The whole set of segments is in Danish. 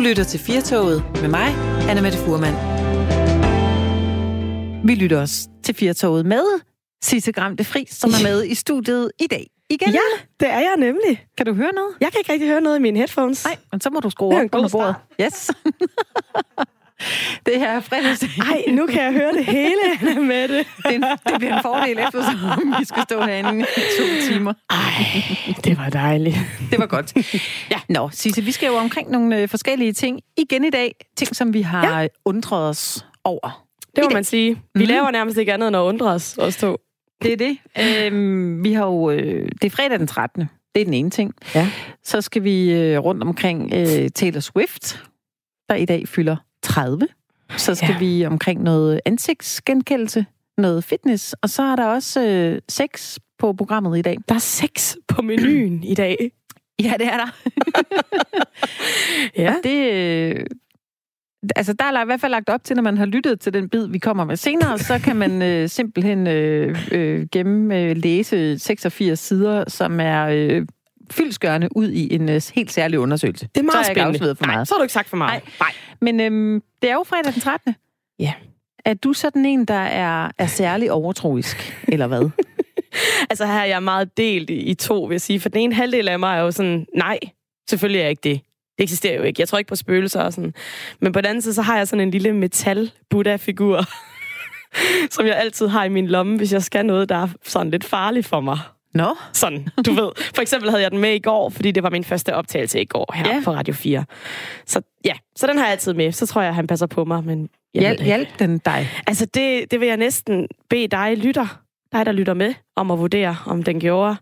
Du lytter til Firtoget med mig, Anna Mette Furman. Vi lytter også til Firtoget med Sisse Gramte Fri, som er med i studiet i dag. Igen. Ja, det er jeg nemlig. Kan du høre noget? Jeg kan ikke rigtig høre noget i mine headphones. Nej, men så må du skrue op under bordet. Yes. det her er fredags. Nej, nu kan jeg høre det hele, Mette. Det, en, det bliver en fordel, eftersom vi skal stå herinde i to timer. Ej, det var dejligt. Det var godt. Ja. Nå, Sisse, vi skal jo omkring nogle øh, forskellige ting igen i dag. Ting, som vi har ja. undret os over. Det må man sige. Vi Mhm. laver nærmest ikke andet end at undre os, os to. Det er det. Øhm, vi har jo, øh, det er fredag den 13. Det er den ene ting. Ja. Så skal vi øh, rundt omkring øh, Taylor Swift, der i dag fylder 30. Så skal Ja. vi omkring noget ansigtsgenkendelse, noget fitness, og så er der også øh, sex på programmet i dag. Der er sex på menuen i dag. Ja, det er der. Ja. Det, øh, altså, der er i hvert fald lagt op til, når man har lyttet til den bid, vi kommer med senere, så kan man øh, simpelthen øh, øh, gennem øh, læse 86 sider, som er øh, fyldskørende ud i en øh, helt særlig undersøgelse. Det er meget så ikke spændende. for Nej, meget. så har du ikke sagt for meget. Nej. Men øhm, det er jo fredag den 13. Ja. Er du sådan en, der er, er særlig overtroisk, eller hvad? Altså her er jeg meget delt i, i to, vil jeg sige. For den ene halvdel af mig er jo sådan, nej, selvfølgelig er jeg ikke det. Det eksisterer jo ikke. Jeg tror ikke på spøgelser og sådan. Men på den anden side, så har jeg sådan en lille metal-Buddha-figur, som jeg altid har i min lomme, hvis jeg skal noget, der er sådan lidt farligt for mig. Nå, Sådan, du ved. For eksempel havde jeg den med i går, fordi det var min første optagelse i går her Ja. på Radio 4. Så ja, så den har jeg altid med. Så tror jeg, han passer på mig, men jeg ved hjælp, den dig. Altså, det, det vil jeg næsten bede dig, lytter, dig, der lytter med, om at vurdere, om den gjorde.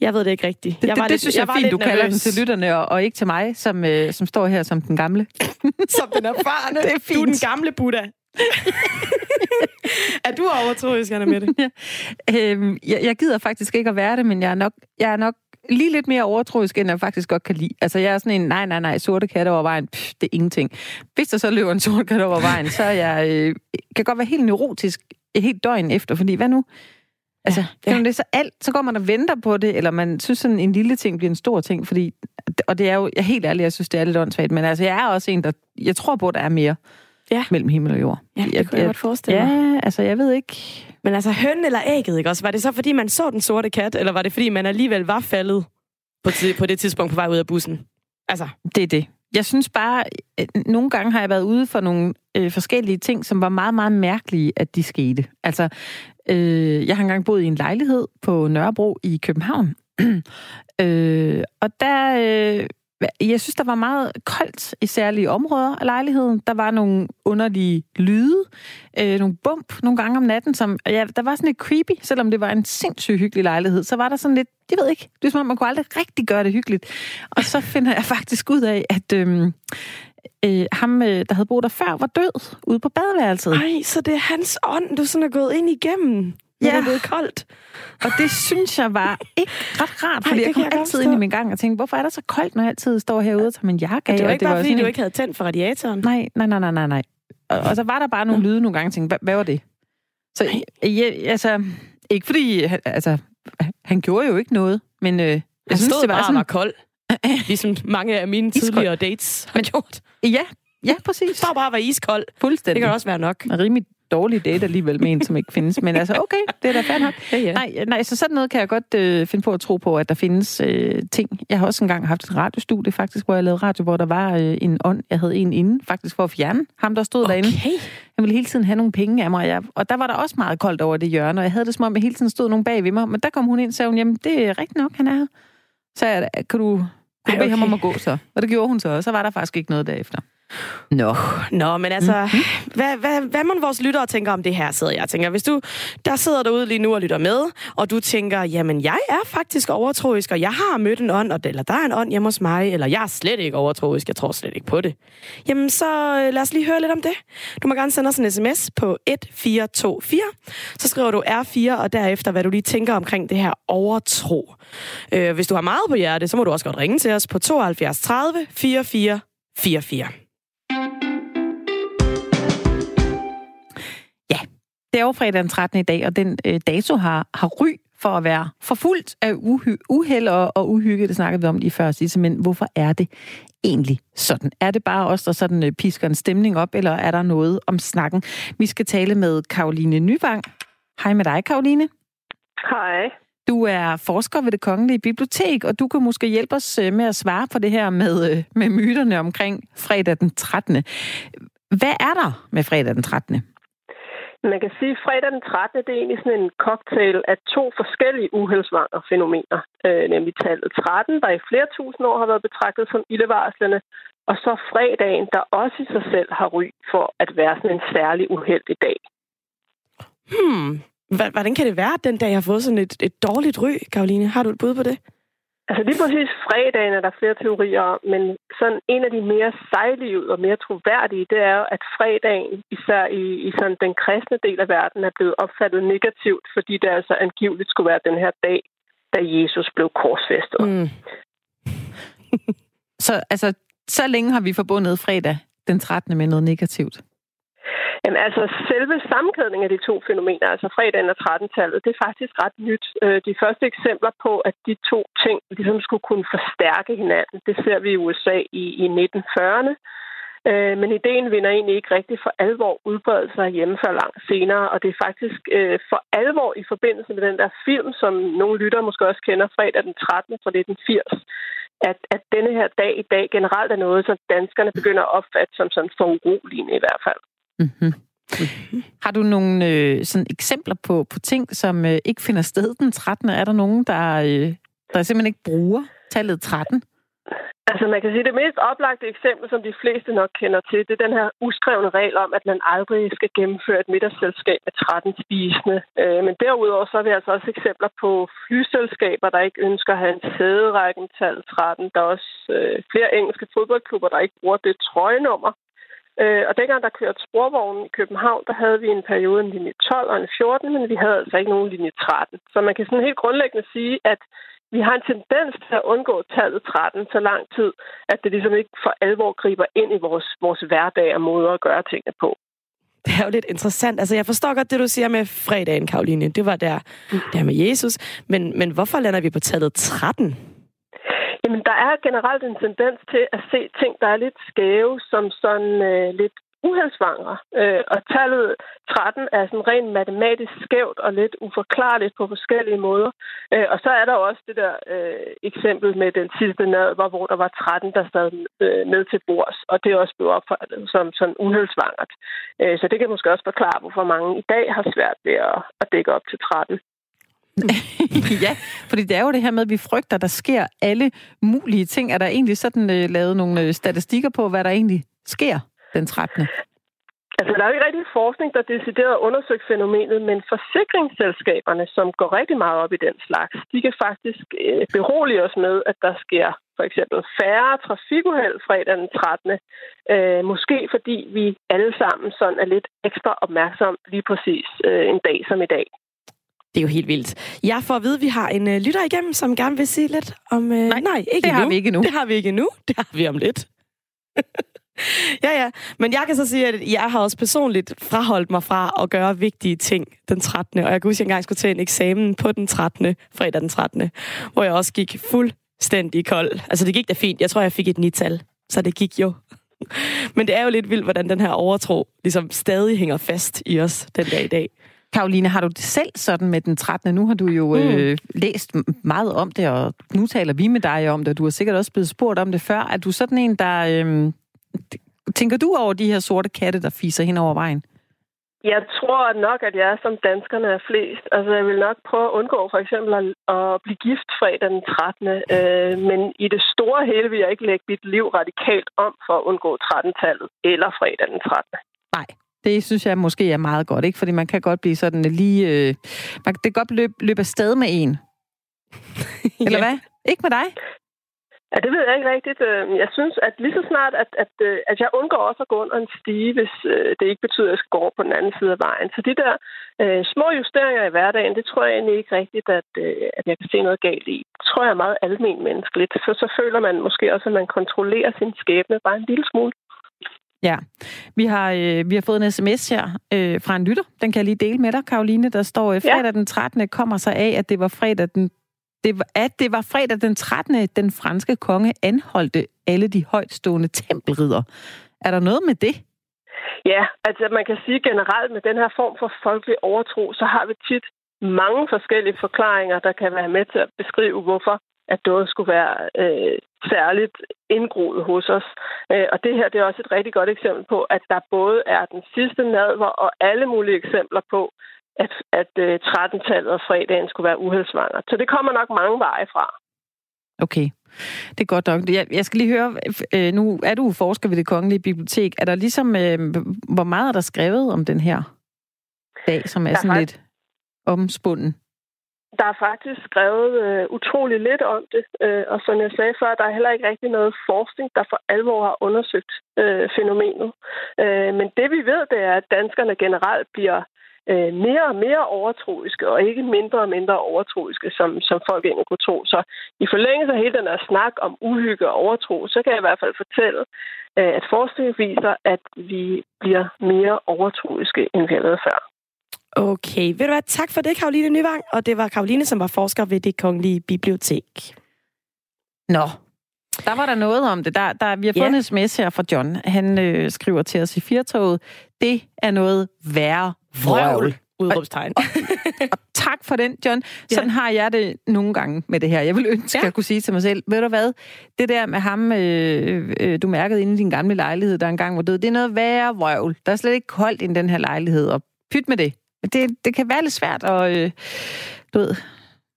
Jeg ved det ikke rigtigt. Det, jeg det, det synes jeg, var er fint, lidt du kalder den nervøs, til lytterne, og, og ikke til mig, som, øh, som står her som den gamle. Som den erfarne. Det er Du er den fint. gamle Buddha. er du overtroisk, Anna Mette? Øhm, jeg, jeg gider faktisk ikke at være det, men jeg er nok, jeg er nok lige lidt mere overtroisk, end jeg faktisk godt kan lide. Altså, jeg er sådan en, nej, nej, nej, sorte katte over vejen, pff, det er ingenting. Hvis der så løber en sort kat over vejen, så er jeg, øh, kan godt være helt neurotisk et helt døgn efter, fordi hvad nu? Altså, ja, Ja, ja. Det, så, alt, så går man og venter på det, eller man synes sådan en lille ting bliver en stor ting, fordi, og det er jo, jeg er helt ærlig, jeg synes, det er lidt åndssvagt, men altså, jeg er også en, der, jeg tror på, der er mere Ja. mellem himmel og jord. Ja, det kunne jeg godt forestille mig. Ja, altså, jeg ved ikke, Men altså, høn eller ægget, ikke også? Var det så, fordi man så den sorte kat, eller var det, fordi man alligevel var faldet på, ti- på det tidspunkt på vej ud af bussen? Altså, Det er det. Jeg synes bare, at nogle gange har jeg været ude for nogle øh, forskellige ting, som var meget, meget mærkelige, at de skete. Altså, øh, jeg har engang boet i en lejlighed på Nørrebro i København. øh, og der, øh, jeg synes, der var meget koldt i særlige områder af lejligheden. Der var nogle underlige lyde, øh, nogle bump nogle gange om natten, som, ja, der var sådan lidt creepy, selvom det var en sindssygt hyggelig lejlighed. Så var der sådan lidt, jeg ved ikke, det er som om, man kunne aldrig rigtig gøre det hyggeligt. Og så finder jeg faktisk ud af, at øhm, øh, ham, øh, der havde boet der før, var død ude på badeværelset. Nej, så det er hans ånd, du sådan er gået ind igennem, Ja. det er blevet koldt. Og det synes jeg var ikke ret rart, fordi det jeg kom jeg altid ind i min gang og tænkte, hvorfor er det så koldt, når jeg altid står herude og tager min jakke af? Det var Og ikke bare, fordi sådan du ikke havde tændt for radiatoren. Nej, nej, nej, nej, nej, nej. Og, og så var der bare nogle lyde nogle gange, og tænkte, hvad, var det? Så jeg, altså, ikke fordi, han- altså, han gjorde jo ikke noget, men øh, jeg Jeg synes, det var bare sådan, var kold. Ligesom mange af mine Iskold. tidligere dates har gjort. ja, ja, præcis. Stod bare var iskold. Det Fuldstændig. kan også være nok. Rimelig dårlig date alligevel med en, som ikke findes. Men altså, okay, det er da fair nok. Ja, ja. Nej, nej, så sådan noget kan jeg godt øh, finde på at tro på, at der findes øh, ting. Jeg har også engang haft et radiostudie, faktisk, hvor jeg lavede radio, hvor der var øh, en ånd. Jeg havde en inde, faktisk for at fjerne ham, der stod derinde. Okay. Han ville hele tiden have nogle penge af mig, og, jeg, og der var der også meget koldt over det hjørne, og jeg havde det som om, at hele tiden stod nogen bag ved mig. Men der kom hun ind og sagde, hun, jamen, det er rigtigt nok, han er her. Så jeg, kan du, kan du Ej, bede ham okay. om at gå så? Og det gjorde hun så, og så var der faktisk ikke noget derefter. Nå. Nå, men altså, Mhm. mm-hmm. hvad, hvad, hvad må vores lyttere tænker om det her, sidder jeg og tænker. Hvis du, der sidder derude lige nu og lytter med, og du tænker, jamen, jeg er faktisk overtroisk, og jeg har mødt en ånd, eller der er en ånd hjemme hos mig, eller jeg er slet ikke overtroisk, jeg tror slet ikke på det. Jamen, så øh, lad os lige høre lidt om det. Du må gerne sende os en sms på 1424. Så skriver du R4, og derefter, hvad du lige tænker omkring det her overtro. Øh, hvis du har meget på hjerte, så må du også godt ringe til os på 72 30 44 44. Det er jo fredag den 13. i dag, og den øh, dato har, har ry for at være forfulgt af uhy- uheld og, og uhygge, det snakkede vi om lige før, men hvorfor er det egentlig sådan? Er det bare os, der sådan øh, pisker en stemning op, eller er der noget om snakken? Vi skal tale med Karoline Nyvang. Hej med dig, Karoline. Hej. Du er forsker ved det Kongelige Bibliotek, og du kan måske hjælpe os øh, med at svare på det her med, øh, med myterne omkring fredag den 13. Hvad er der med fredag den 13.? Man kan sige, at fredag den 13. det er egentlig sådan en cocktail af to forskellige uheldsvanger fænomener. Øh, nemlig tallet 13, der i flere tusind år har været betragtet som ildevarslende, og så fredagen, der også i sig selv har ry for at være sådan en særlig uheldig dag. Hmm. Hvordan kan det være, at den dag har fået sådan et, et dårligt ry, Karoline? Har du et bud på det? Altså lige præcis fredagen er der flere teorier om, men sådan en af de mere sejlige og mere troværdige, det er jo, at fredagen, især i, i sådan den kristne del af verden, er blevet opfattet negativt, fordi det altså angiveligt skulle være den her dag, da Jesus blev korsfæstet. Mm. så altså, så længe har vi forbundet fredag den 13. med noget negativt? Jamen altså, selve sammenkædningen af de to fænomener, altså fredagen og 13-tallet, det er faktisk ret nyt. Øh, de første eksempler på, at de to ting ligesom skulle kunne forstærke hinanden, det ser vi i USA i, i 1940'erne. Øh, men ideen vinder egentlig ikke rigtig for alvor udbredelse hjemme før langt senere, og det er faktisk øh, for alvor i forbindelse med den der film, som nogle lyttere måske også kender, fredag den 13. fra 1980, at, at denne her dag i dag generelt er noget, som danskerne begynder at opfatte som sådan foruroligende i hvert fald. Mm-hmm. Har du nogle øh, sådan eksempler på, på ting, som øh, ikke finder sted den 13. Er der nogen, der, øh, der simpelthen ikke bruger tallet 13? Altså man kan sige, at det mest oplagte eksempel, som de fleste nok kender til, det er den her uskrevne regel om, at man aldrig skal gennemføre et middagsselskab med 13 spisende. Øh, men derudover så er vi altså også eksempler på flyselskaber, der ikke ønsker at have en sæderækken tal 13. Der er også øh, flere engelske fodboldklubber, der ikke bruger det trøjenummer. Øh, og dengang der kørte sporvognen i København, der havde vi en periode en linje 12 og en 14, men vi havde altså ikke nogen linje 13. Så man kan sådan helt grundlæggende sige, at vi har en tendens til at undgå tallet 13 så lang tid, at det ligesom ikke for alvor griber ind i vores, vores hverdag og måder at gøre tingene på. Det er jo lidt interessant. Altså, jeg forstår godt det, du siger med fredagen, Karoline. Det var der, mm. der med Jesus. Men, men hvorfor lander vi på tallet 13? Jamen, der er generelt en tendens til at se ting, der er lidt skæve, som sådan øh, lidt uheldsvangre. Øh, og tallet 13 er sådan rent matematisk skævt og lidt uforklarligt på forskellige måder. Øh, og så er der også det der øh, eksempel med den sidste nadver, hvor der var 13, der sad øh, med til bords, og det er også blevet opfattet som sådan uheldsvangert. Øh, så det kan måske også forklare, hvorfor mange i dag har svært ved at, at dække op til 13 ja, fordi det er jo det her med, at vi frygter, at der sker alle mulige ting. Er der egentlig sådan øh, lavet nogle øh, statistikker på, hvad der egentlig sker den 13. Altså, der er jo ikke rigtig forskning, der decideret undersøgt fænomenet, men forsikringsselskaberne, som går rigtig meget op i den slags, de kan faktisk øh, berolige os med, at der sker for eksempel færre trafikuheld fredag den 13. Øh, måske fordi vi alle sammen sådan er lidt ekstra opmærksom lige præcis øh, en dag som i dag. Det er jo helt vildt. Jeg får at vide, at vi har en uh, lytter igennem, som gerne vil sige lidt om... Uh, nej, nej, ikke det endnu. har vi ikke nu. Det har vi ikke nu. Det har vi om lidt. ja, ja. Men jeg kan så sige, at jeg har også personligt fraholdt mig fra at gøre vigtige ting den 13. Og jeg kan huske, at jeg engang skulle til en eksamen på den 13. fredag den 13. Hvor jeg også gik fuldstændig kold. Altså, det gik da fint. Jeg tror, jeg fik et nital. Så det gik jo. Men det er jo lidt vildt, hvordan den her overtro ligesom stadig hænger fast i os den dag i dag. Karoline, har du det selv sådan med den 13. Nu har du jo mm. øh, læst meget om det, og nu taler vi med dig om det, og du har sikkert også blevet spurgt om det før. Er du sådan en, der... Øh, tænker du over de her sorte katte, der fiser hen over vejen? Jeg tror nok, at jeg er som danskerne er flest. Altså, jeg vil nok prøve at undgå for eksempel at, at blive gift fredag den 13. Øh, men i det store hele vil jeg ikke lægge mit liv radikalt om for at undgå 13-tallet eller fredag den 13. Nej, det synes jeg måske er meget godt, ikke? Fordi man kan godt blive sådan lige... Øh, man, det kan godt løbe, løbe afsted med en. Eller ja. hvad? Ikke med dig? Ja, det ved jeg ikke rigtigt. Øh, jeg synes, at lige så snart, at, at, øh, at jeg undgår også at gå under en stige, hvis øh, det ikke betyder, at jeg skal gå over på den anden side af vejen. Så de der øh, små justeringer i hverdagen, det tror jeg egentlig ikke rigtigt, at, øh, at jeg kan se noget galt i. Det tror jeg er meget almen menneskeligt. For så føler man måske også, at man kontrollerer sin skæbne bare en lille smule. Ja, vi har, øh, vi har fået en sms her øh, fra en lytter. Den kan jeg lige dele med dig, Karoline. Der står, at fredag den 13. kommer sig af, at det var fredag den det var, at det var fredag den 13. den franske konge anholdte alle de højtstående tempelridder. Er der noget med det? Ja, altså man kan sige generelt med den her form for folkelig overtro, så har vi tit mange forskellige forklaringer, der kan være med til at beskrive, hvorfor at noget skulle være øh, særligt indgroet hos os. Øh, og det her det er også et rigtig godt eksempel på, at der både er den sidste nadver og alle mulige eksempler på, at, at øh, 13-tallet og fredagen skulle være uheldsvanger. Så det kommer nok mange veje fra. Okay. Det er godt nok. Jeg, jeg skal lige høre, øh, nu er du forsker ved det Kongelige Bibliotek. Er der ligesom, øh, hvor meget er der skrevet om den her dag, som er sådan lidt omspunden? Der er faktisk skrevet øh, utrolig lidt om det, øh, og som jeg sagde før, der er heller ikke rigtig noget forskning, der for alvor har undersøgt øh, fænomenet. Øh, men det vi ved, det er, at danskerne generelt bliver øh, mere og mere overtroiske, og ikke mindre og mindre overtroiske, som, som folk egentlig kunne tro. Så i forlængelse af hele den her snak om uhygge og overtro, så kan jeg i hvert fald fortælle, øh, at forskning viser, at vi bliver mere overtroiske, end vi har været før. Okay, ved du hvad, tak for det, Karoline Nyvang. Og det var Karoline, som var forsker ved det kongelige bibliotek. Nå, der var der noget om det. Der, der, vi har fået yeah. en sms her fra John. Han øh, skriver til os i firtoget. Det er noget værre vrøvl. Udråbstegn. Og, og, og tak for den, John. Sådan ja. har jeg det nogle gange med det her. Jeg vil ønske, ja. at jeg kunne sige til mig selv, ved du hvad, det der med ham, øh, øh, du mærkede inde i din gamle lejlighed, der engang var død, det er noget værre vrøvl. Der er slet ikke koldt i den her lejlighed, og pyt med det. Det, det kan være lidt svært at, øh, du ved,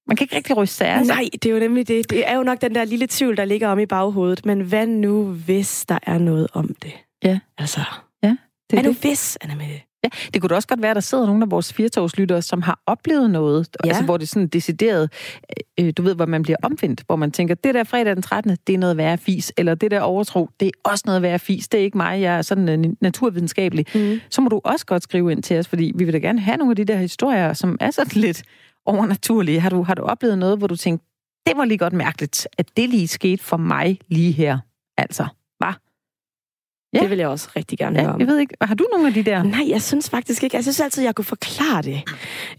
man kan ikke rigtig ryste af Nej, det er jo nemlig det. Det er jo nok den der lille tvivl, der ligger om i baghovedet. Men hvad nu, hvis der er noget om det? Ja. Altså, ja, det er nu hvis, Anna Mette? Ja, det kunne da også godt være, at der sidder nogle af vores firetogslyttere, som har oplevet noget, ja. altså hvor det sådan decideret, øh, du ved, hvor man bliver omvendt, hvor man tænker, det der fredag den 13., det er noget værre fis, eller det der overtro, det er også noget værre fis, det er ikke mig, jeg er sådan uh, naturvidenskabelig. Mm. Så må du også godt skrive ind til os, fordi vi vil da gerne have nogle af de der historier, som er sådan lidt overnaturlige. Har du, har du oplevet noget, hvor du tænkte, det var lige godt mærkeligt, at det lige skete for mig lige her? Altså, Ja. Det vil jeg også rigtig gerne ja, høre om. Jeg ved ikke, har du nogle af de der? Nej, jeg synes faktisk ikke. Jeg synes altid, jeg kunne forklare det.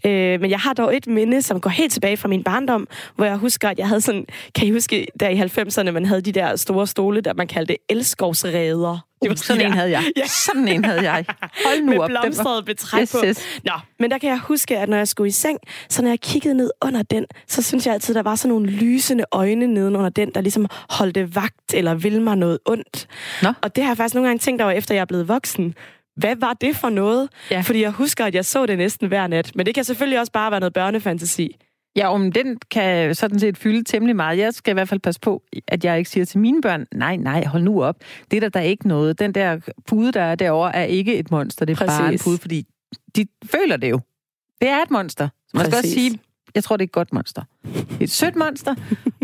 Øh, men jeg har dog et minde, som går helt tilbage fra min barndom, hvor jeg husker, at jeg havde sådan... Kan I huske, der i 90'erne, man havde de der store stole, der man kaldte elskovsræder? Det var sådan en havde jeg. Ja. Sådan en havde jeg. Hold nu Med op. Med blomstret betræk yes, på. Yes. Nå, men der kan jeg huske, at når jeg skulle i seng, så når jeg kiggede ned under den, så synes jeg altid, der var sådan nogle lysende øjne neden under den, der ligesom holdte vagt eller ville mig noget ondt. Nå. Og det har jeg faktisk nogle gange tænkt over, efter jeg er blevet voksen. Hvad var det for noget? Ja. Fordi jeg husker, at jeg så det næsten hver nat. Men det kan selvfølgelig også bare være noget børnefantasi. Ja, om den kan sådan set fylde temmelig meget. Jeg skal i hvert fald passe på, at jeg ikke siger til mine børn, nej, nej, hold nu op. Det er der, der er ikke noget. Den der pude, der er derovre, er ikke et monster. Det er Præcis. bare en pude, fordi de føler det jo. Det er et monster. Man Præcis. skal også sige, jeg tror, det er et godt monster. Det er et sødt monster,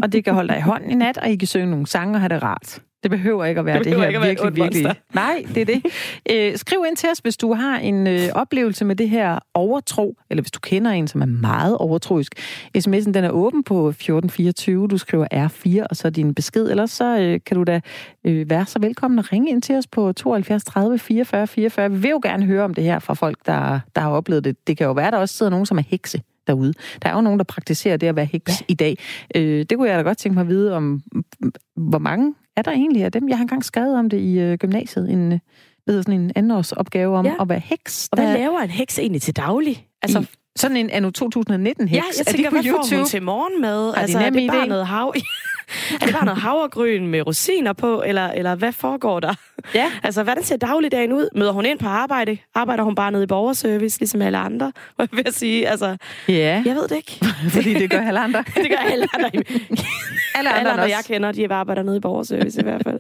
og det kan holde dig i hånden i nat, og I kan synge nogle sange og have det rart. Det behøver ikke at være det, det her ikke virkelig, være virkelig. Monster. Nej, det er det. Øh, skriv ind til os, hvis du har en øh, oplevelse med det her overtro, eller hvis du kender en, som er meget overtroisk. SMS'en den er åben på 1424. Du skriver R4, og så din besked. Ellers så øh, kan du da øh, være så velkommen at ringe ind til os på 72 30 44 44. Vi vil jo gerne høre om det her fra folk, der, der har oplevet det. Det kan jo være, der også sidder nogen, som er hekse derude. Der er jo nogen, der praktiserer det at være heks ja. i dag. Øh, det kunne jeg da godt tænke mig at vide om, hvor mange er der egentlig af dem? Jeg har engang skrevet om det i øh, gymnasiet, en, øh, ved, sådan en andenårsopgave om ja. at være heks. Og hvad der... laver en heks egentlig til daglig? Altså, I, sådan en anno 2019 heks. Ja, jeg tænker, er det på hvad YouTube? får hun til morgen med? altså, er det bare noget hav? er det bare noget havregryn med rosiner på, eller, eller hvad foregår der? Ja. altså, hvordan ser dagligdagen ud? Møder hun ind på arbejde? Arbejder hun bare nede i borgerservice, ligesom alle andre? Hvad vil jeg sige? Altså, ja. Jeg ved det ikke. Fordi det gør alle andre. det gør alle andre. alle andre, alle andre jeg kender, de arbejder nede i borgerservice i hvert fald.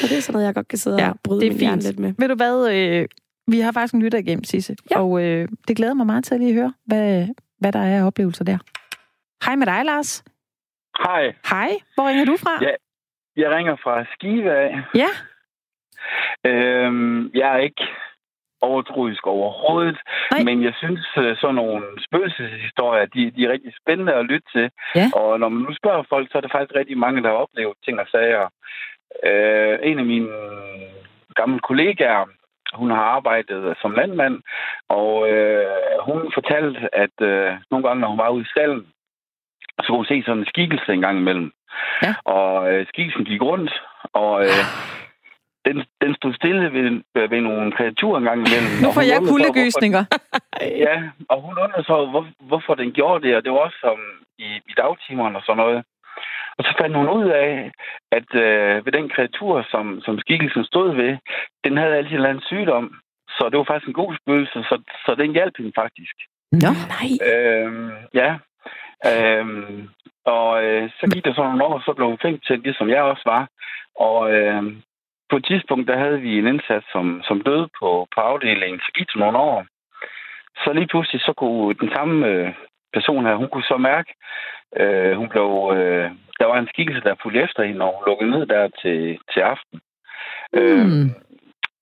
Så det er sådan noget, jeg godt kan sidde ja, og bryde min hjerne lidt med. Ved du hvad? Øh, vi har faktisk en lytter igennem, Sisse. Ja. Og øh, det glæder mig meget til at lige høre, hvad, hvad der er af oplevelser der. Hej med dig, Lars. Hej. Hej. Hvor ringer du fra? Ja, jeg ringer fra Skive af. Ja. Øhm, jeg er ikke overtroisk overhovedet, Nej. men jeg synes, øh, sådan nogle spøgelseshistorier, de, de er rigtig spændende at lytte til. Ja. Og når man nu spørger folk, så er der faktisk rigtig mange, der har oplevet ting og sager. Øh, en af mine gamle kollegaer. Hun har arbejdet som landmand, og øh, hun fortalte, at øh, nogle gange, når hun var ude i stallen, så kunne hun se sådan en skikkelse en gang imellem. Ja. Og øh, skikkelsen gik rundt, og øh, den, den stod stille ved, ved nogle kreaturer en gang imellem. Nu får jeg kuldegysninger. ja, og hun undrede så, hvor, hvorfor den gjorde det, og det var også som i, i dagtimerne og sådan noget. Og så fandt hun ud af, at øh, ved den kreatur, som, som skikkelsen stod ved, den havde altid en eller anden sygdom. Så det var faktisk en god spøgelse, så, så den hjalp hende faktisk. Nå, nej. Øhm, ja. Øhm, og øh, så gik der så nogle år, så blev hun fængt til det, som jeg også var. Og øh, på et tidspunkt, der havde vi en indsats, som, som døde på, på afdelingen. Så gik det nogle år. Så lige pludselig, så kunne den samme øh, person her, hun kunne så mærke, øh, hun blev, øh, der var en skikkelse, der fulgte efter hende, og hun lukkede ned der til, til aften. Mm. Øh,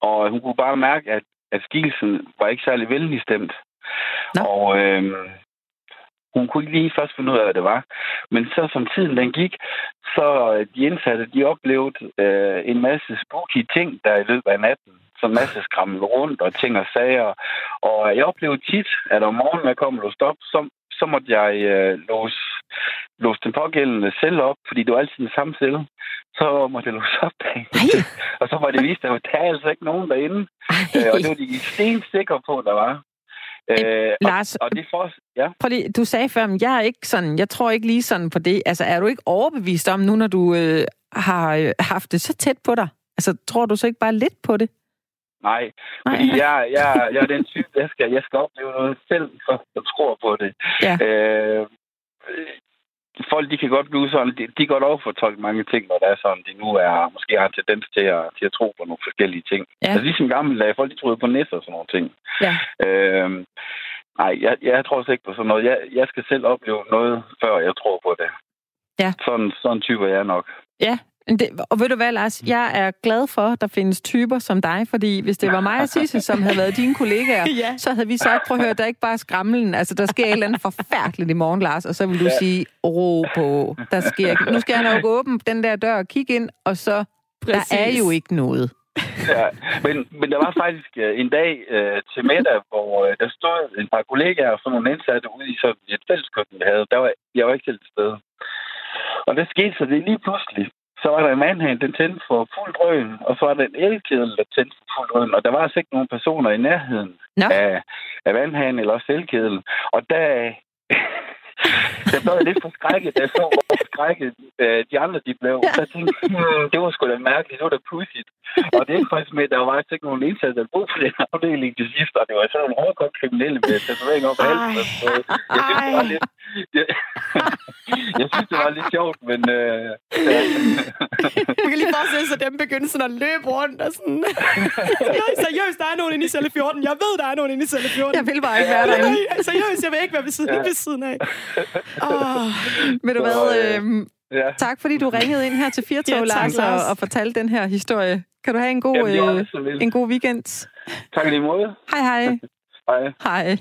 og hun kunne bare mærke, at, at skikkelsen var ikke særlig venlig stemt. No. Og øh, hun kunne ikke lige først finde ud af, hvad det var. Men så som tiden den gik, så de indsatte, de oplevede øh, en masse spooky ting, der i løbet af natten. Så en masse skræmmel rundt og ting og sager. Og jeg oplevede tit, at om morgenen, når jeg kom og låste op, så, så måtte jeg øh, låse, låse den pågældende celle op, fordi det var altid den samme celle. Så måtte jeg låse op bag. og så var det vist, at der er altså ikke nogen derinde. Øh, og det var de stensikre på, der var. Øh, Lars, og, og det for, ja. prøv lige, du sagde før, at jeg er ikke sådan, jeg tror ikke lige sådan på det. Altså, er du ikke overbevist om nu, når du øh, har øh, haft det så tæt på dig? Altså, tror du så ikke bare lidt på det? Nej, Nej. fordi jeg, jeg, jeg er den type, jeg skal, jeg skal opleve noget selv, så jeg tror på det. Ja. Øh, folk, de kan godt blive sådan, de, de kan godt fortolke mange ting, når det er sådan, de nu er, måske har en tendens til at, til at tro på nogle forskellige ting. Ja. Altså ligesom gamle dage, folk de troede på næste og sådan nogle ting. Ja. Øhm, nej, jeg, jeg tror ikke på sådan noget. Jeg, jeg skal selv opleve noget, før jeg tror på det. Ja. Sådan, sådan typer jeg nok. Ja, det, og ved du hvad, Lars? Jeg er glad for, at der findes typer som dig, fordi hvis det var mig og Sisse, som havde været dine kollegaer, ja. så havde vi sagt, prøv at høre, der er ikke bare skramlen. Altså, der sker et eller andet forfærdeligt i morgen, Lars, og så vil du ja. sige, ro på. Der sker, nu skal jeg nok åbne den der dør og kigge ind, og så, Præcis. der er jo ikke noget. Ja, men, men der var faktisk uh, en dag uh, til middag, hvor uh, der stod en par kollegaer og sådan nogle indsatte ude i sådan et fælleskøkken, vi havde. Der var, jeg var ikke til stede. Og det skete så det lige pludselig så var der en mandhand, den tændte for fuld drøn, og så var der en elkedel, der tændte for fuld drøn, og der var altså ikke nogen personer i nærheden no. af, af vandhanen eller også elkedel. Og der, jeg blev lidt forskrækket, da jeg så, forskrækket øh, de andre de blev. Ja. Så jeg tænkte, hmm, det var sgu da mærkeligt, det var da pudsigt. Og det er faktisk med, at der var faktisk ikke nogen indsats, der boede på den afdeling til sidst, og det var sådan nogle hårdkogt kriminelle med tatovering op af halsen. Jeg synes, det var lidt, jeg, jeg synes, det var lidt sjovt, men... Øh, ja. Man kan lige forestille sig dem begynde sådan at løbe rundt og sådan... Nej, seriøst, der er nogen inde i celle 14. Jeg ved, der er nogen inde i celle 14. Jeg vil bare ikke være derinde. Seriøst, jeg vil ikke være ved siden, ja. ved siden af. Oh. Ved du hvad? Øh, ja. Tak fordi du ringede ind her til Firtog, ja, Lars, og, og fortalte den her historie. Kan du have en god, Jamen, øh, en god weekend? Tak lige måde. Hej, hej. Hej. Hej.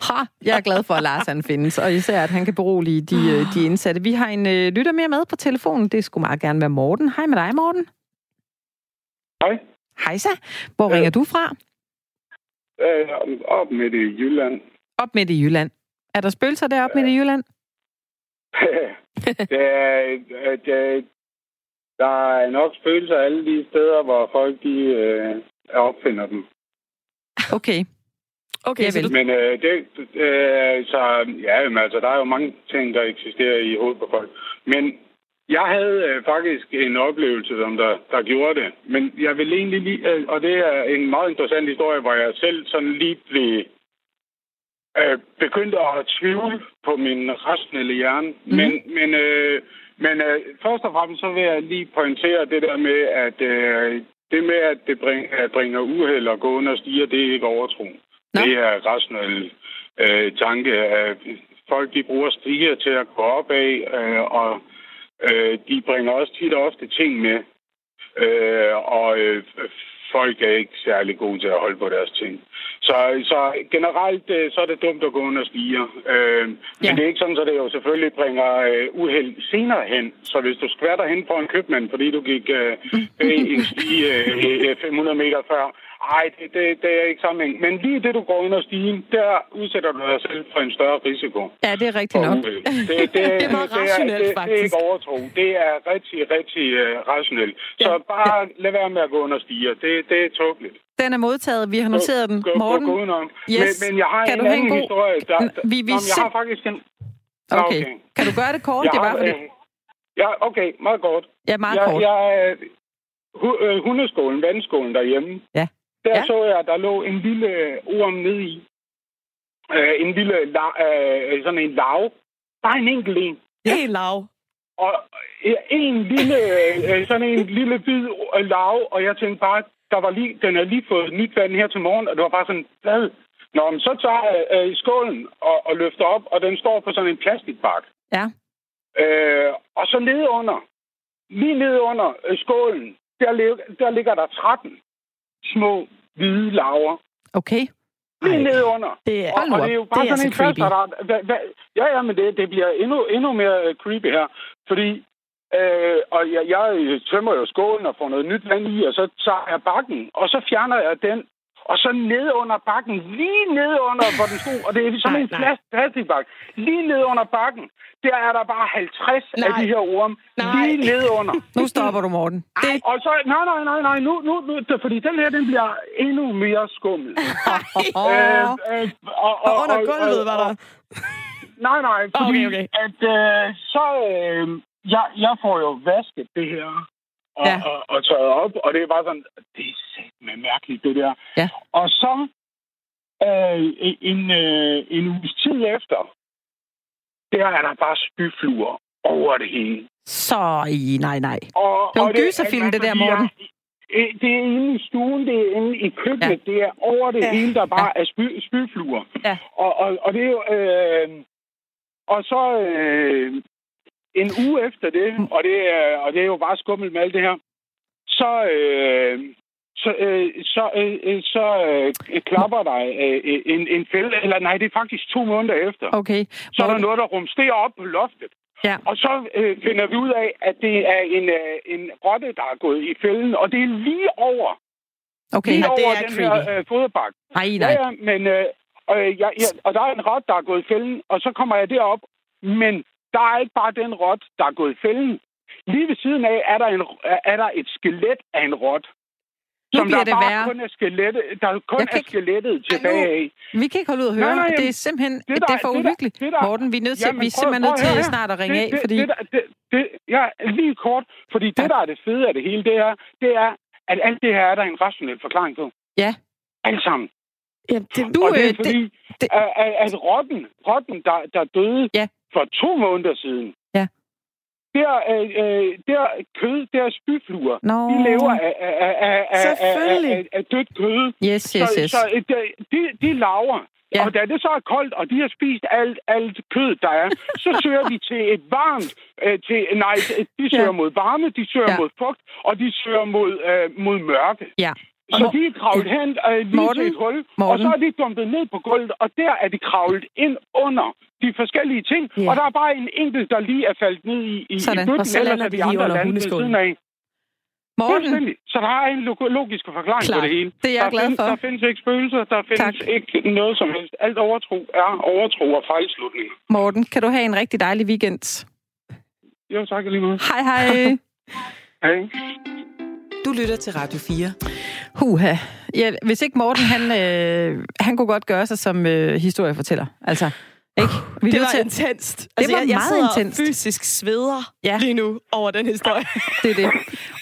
Ha, jeg er glad for, at Lars han findes, og især, at han kan berolige de, øh, de indsatte. Vi har en øh, lytter mere med på telefonen. Det skulle meget gerne være Morten. Hej med dig, Morten. Hej. Hej så. Hvor ringer du fra? Øh, op midt i Jylland. Op midt i Jylland. Er der spøgelser deroppe ja. midt i Jylland? det er, det, der er nok spøgelser alle de steder, hvor folk de, øh, opfinder dem. Okay. Okay, ja, vel. Men øh, det, øh, så ja, men, altså, der er jo mange ting, der eksisterer i hovedet på folk. Men jeg havde øh, faktisk en oplevelse, som der, der gjorde det. Men jeg vil egentlig lige, øh, og det er en meget interessant historie, hvor jeg selv sådan lige blev øh, begyndte at tvivle på min rationelle hjerne. Mm. Men, men, øh, men øh, først og fremmest så vil jeg lige pointere det der med, at øh, det med, at det bringer, bringer uheld og gå under stiger, det er ikke overtro. No. Det er rationel øh, tanke. At folk de bruger stiger til at gå op af, øh, og øh, de bringer også tit og ofte ting med. Øh, og øh, folk er ikke særlig gode til at holde på deres ting. Så, så generelt øh, så er det dumt at gå under stiger. Øh, men Ja. det er ikke sådan, at det jo selvfølgelig bringer øh, uheld senere hen. Så hvis du skvatter hen på en købmand, fordi du gik øh, bag en stige øh, øh, 500 meter før, ej, det, det, det er ikke sammenhæng. Men lige det, du går under stigen, der udsætter du dig selv for en større risiko. Ja, det er rigtigt nok. uheld. Det, det, Det er det, rationelt, det, det, det er faktisk. ikke overtro. Det er rigtig, rigtig uh, rationelt. Så bare lad være med at gå under stiger. Det, det er tåbeligt. Den er modtaget. Vi har noteret den. Gå, Morten? Gå, gå udenom. Yes. Men, men jeg har Kan en du anden en god- historie. Der, der, vi- vi Nå, jeg har faktisk en... Nå, Okay. Kan du gøre det kort? Jeg Det var har, fordi... øh, ja, okay. Meget kort. Ja, meget jeg, kort. Jeg, øh, hu- øh, hundeskolen, vandskolen derhjemme. Ja. Der Ja. så jeg, der lå en lille orm nede i. Øh, en lille, la, øh, sådan en lav. Bare en enkelt en. Helt lav. Og en lille, øh, sådan en lille hvid lav, og jeg tænkte bare, der var lige, den har lige fået nyt vand her til morgen, og det var bare sådan, hvad? Nå, men så tager jeg øh, skålen og, og løfter op, og den står på sådan en plastikbakke. Ja. Øh, og så nede under, lige nede under øh, skålen, der, der ligger der 13 små hvide laver. Okay. Lige nede under. Det er, Og, og det er jo bare Det er sådan en så creepy. fastret. Hva, hva, ja, ja, men det, det bliver endnu, endnu mere øh, creepy her. Fordi, øh, og jeg, jeg tømmer jo skålen og får noget nyt vand i, og så tager jeg bakken, og så fjerner jeg den. Og så nede under bakken, lige nede under, hvor den stod, og det er sådan Nej, en plast, plastikbakke, lige nede under bakken, der er der bare 50 Nej. af de her orme, Nej. lige nede under. Nu stopper du, Morten. Det, Og så, nej, nej, nej, nej, nu, nu, nu, fordi den her, den bliver endnu mere skummel. Øh, øh, og, Og under gulvet var der... Nej, nej, fordi Okay, okay. at øh, så... Øh, jeg, jeg får jo vasket det her og, Ja. og, og tørret op, og det er bare sådan, det er sæt mærkeligt, det der. Ja. Og så øh, en, øh, en uges tid efter, der er der bare spyfluer over det hele. så i, nej, nej. Og, Det er jo en gyserfilm, det der, jeg- Morten. Det er inde i stuen, det er inde i køkkenet, ja. det er over det ja. hele, der bare ja. er spy, spyfluer. Ja. Og, og, og det er jo... Øh, og så øh, en uge efter det, og det, er, og det er jo bare skummelt med alt det her, så... Øh, så, øh, så, øh, øh, så øh, klapper der øh, en, en fælde, eller nej, det er faktisk to måneder efter. Okay. Så er der noget, der rumsterer op på loftet. Ja. Og så øh, finder vi ud af, at det er en, øh, en rotte, der er gået i fælden, og det er lige over, Okay. lige Ja, det over er den creepy. her øh, foderbak. Nej, nej. ja, men øh, øh, ja, ja, og der er en rotte, der er gået i fælden, og så kommer jeg derop, men der er ikke bare den rotte, der er gået i fælden. Lige ved siden af er der, en, er der et skelet af en rotte. Nu Som bliver der det bare værre. kun er skelettet, der kun Jeg kan er ikke- skelettet tilbage af. Vi kan ikke holde ud at høre. Nej, nej, det er simpelthen det der- det er for uhyggeligt. det der- Morten, vi er, nødt til, Jamen, vi er prøv- simpelthen nødt til her. snart at ringe det, af, det, fordi... Det, der, det, det, ja, lige kort. Fordi det, Ja. der er det fede af det hele, det er, det er, at alt det her er der en rationel forklaring på. Ja. Alt sammen. Ja, det, Du, og det øh, er fordi, det- det, at, at rotten, rotten der, der døde Ja. For to måneder siden, Ja. der, øh, øh, der kød, der spyfluer, Nå. de lever af, af, af, af, af, af, dødt kød. Yes, yes, så, yes. så øh, de, de, laver. Ja. Og da det så er koldt, og de har spist alt, alt kød, der er, så søger de til et varmt... Øh, til, nej, de søger Ja. mod varme, de søger ja. mod fugt, og de søger mod, øh, mod mørke. Ja. Så Og- de er kravlet hen øh, lige Morten, til et hul, Morten. og så er de dumpet ned på gulvet, og der er de kravlet ind under de forskellige ting. Ja. Og der er bare en enkelt, der lige er faldet ned i, i, Sådan. i bøtten, Og så ellers er de andre landet ved siden af. Morten. Så der er en lo- logisk forklaring Klart. på det hele. Det er jeg der glad findes, for. Der findes ikke spøgelser, der findes Tak. ikke noget som helst. Alt overtro er overtro og fejlslutninger. Morten, kan du have en rigtig dejlig weekend? Jo, tak lige meget. Hej, hej. Hej. Du lytter til Radio 4. Huha. Ja, hvis ikke Morten, han, øh, han kunne godt gøre sig som øh, historiefortæller. Altså, ikke? Vi det var til- intenst. Altså, var jeg, jeg meget sidder intenst. fysisk sveder Ja. ja. lige nu over den historie. Det er det.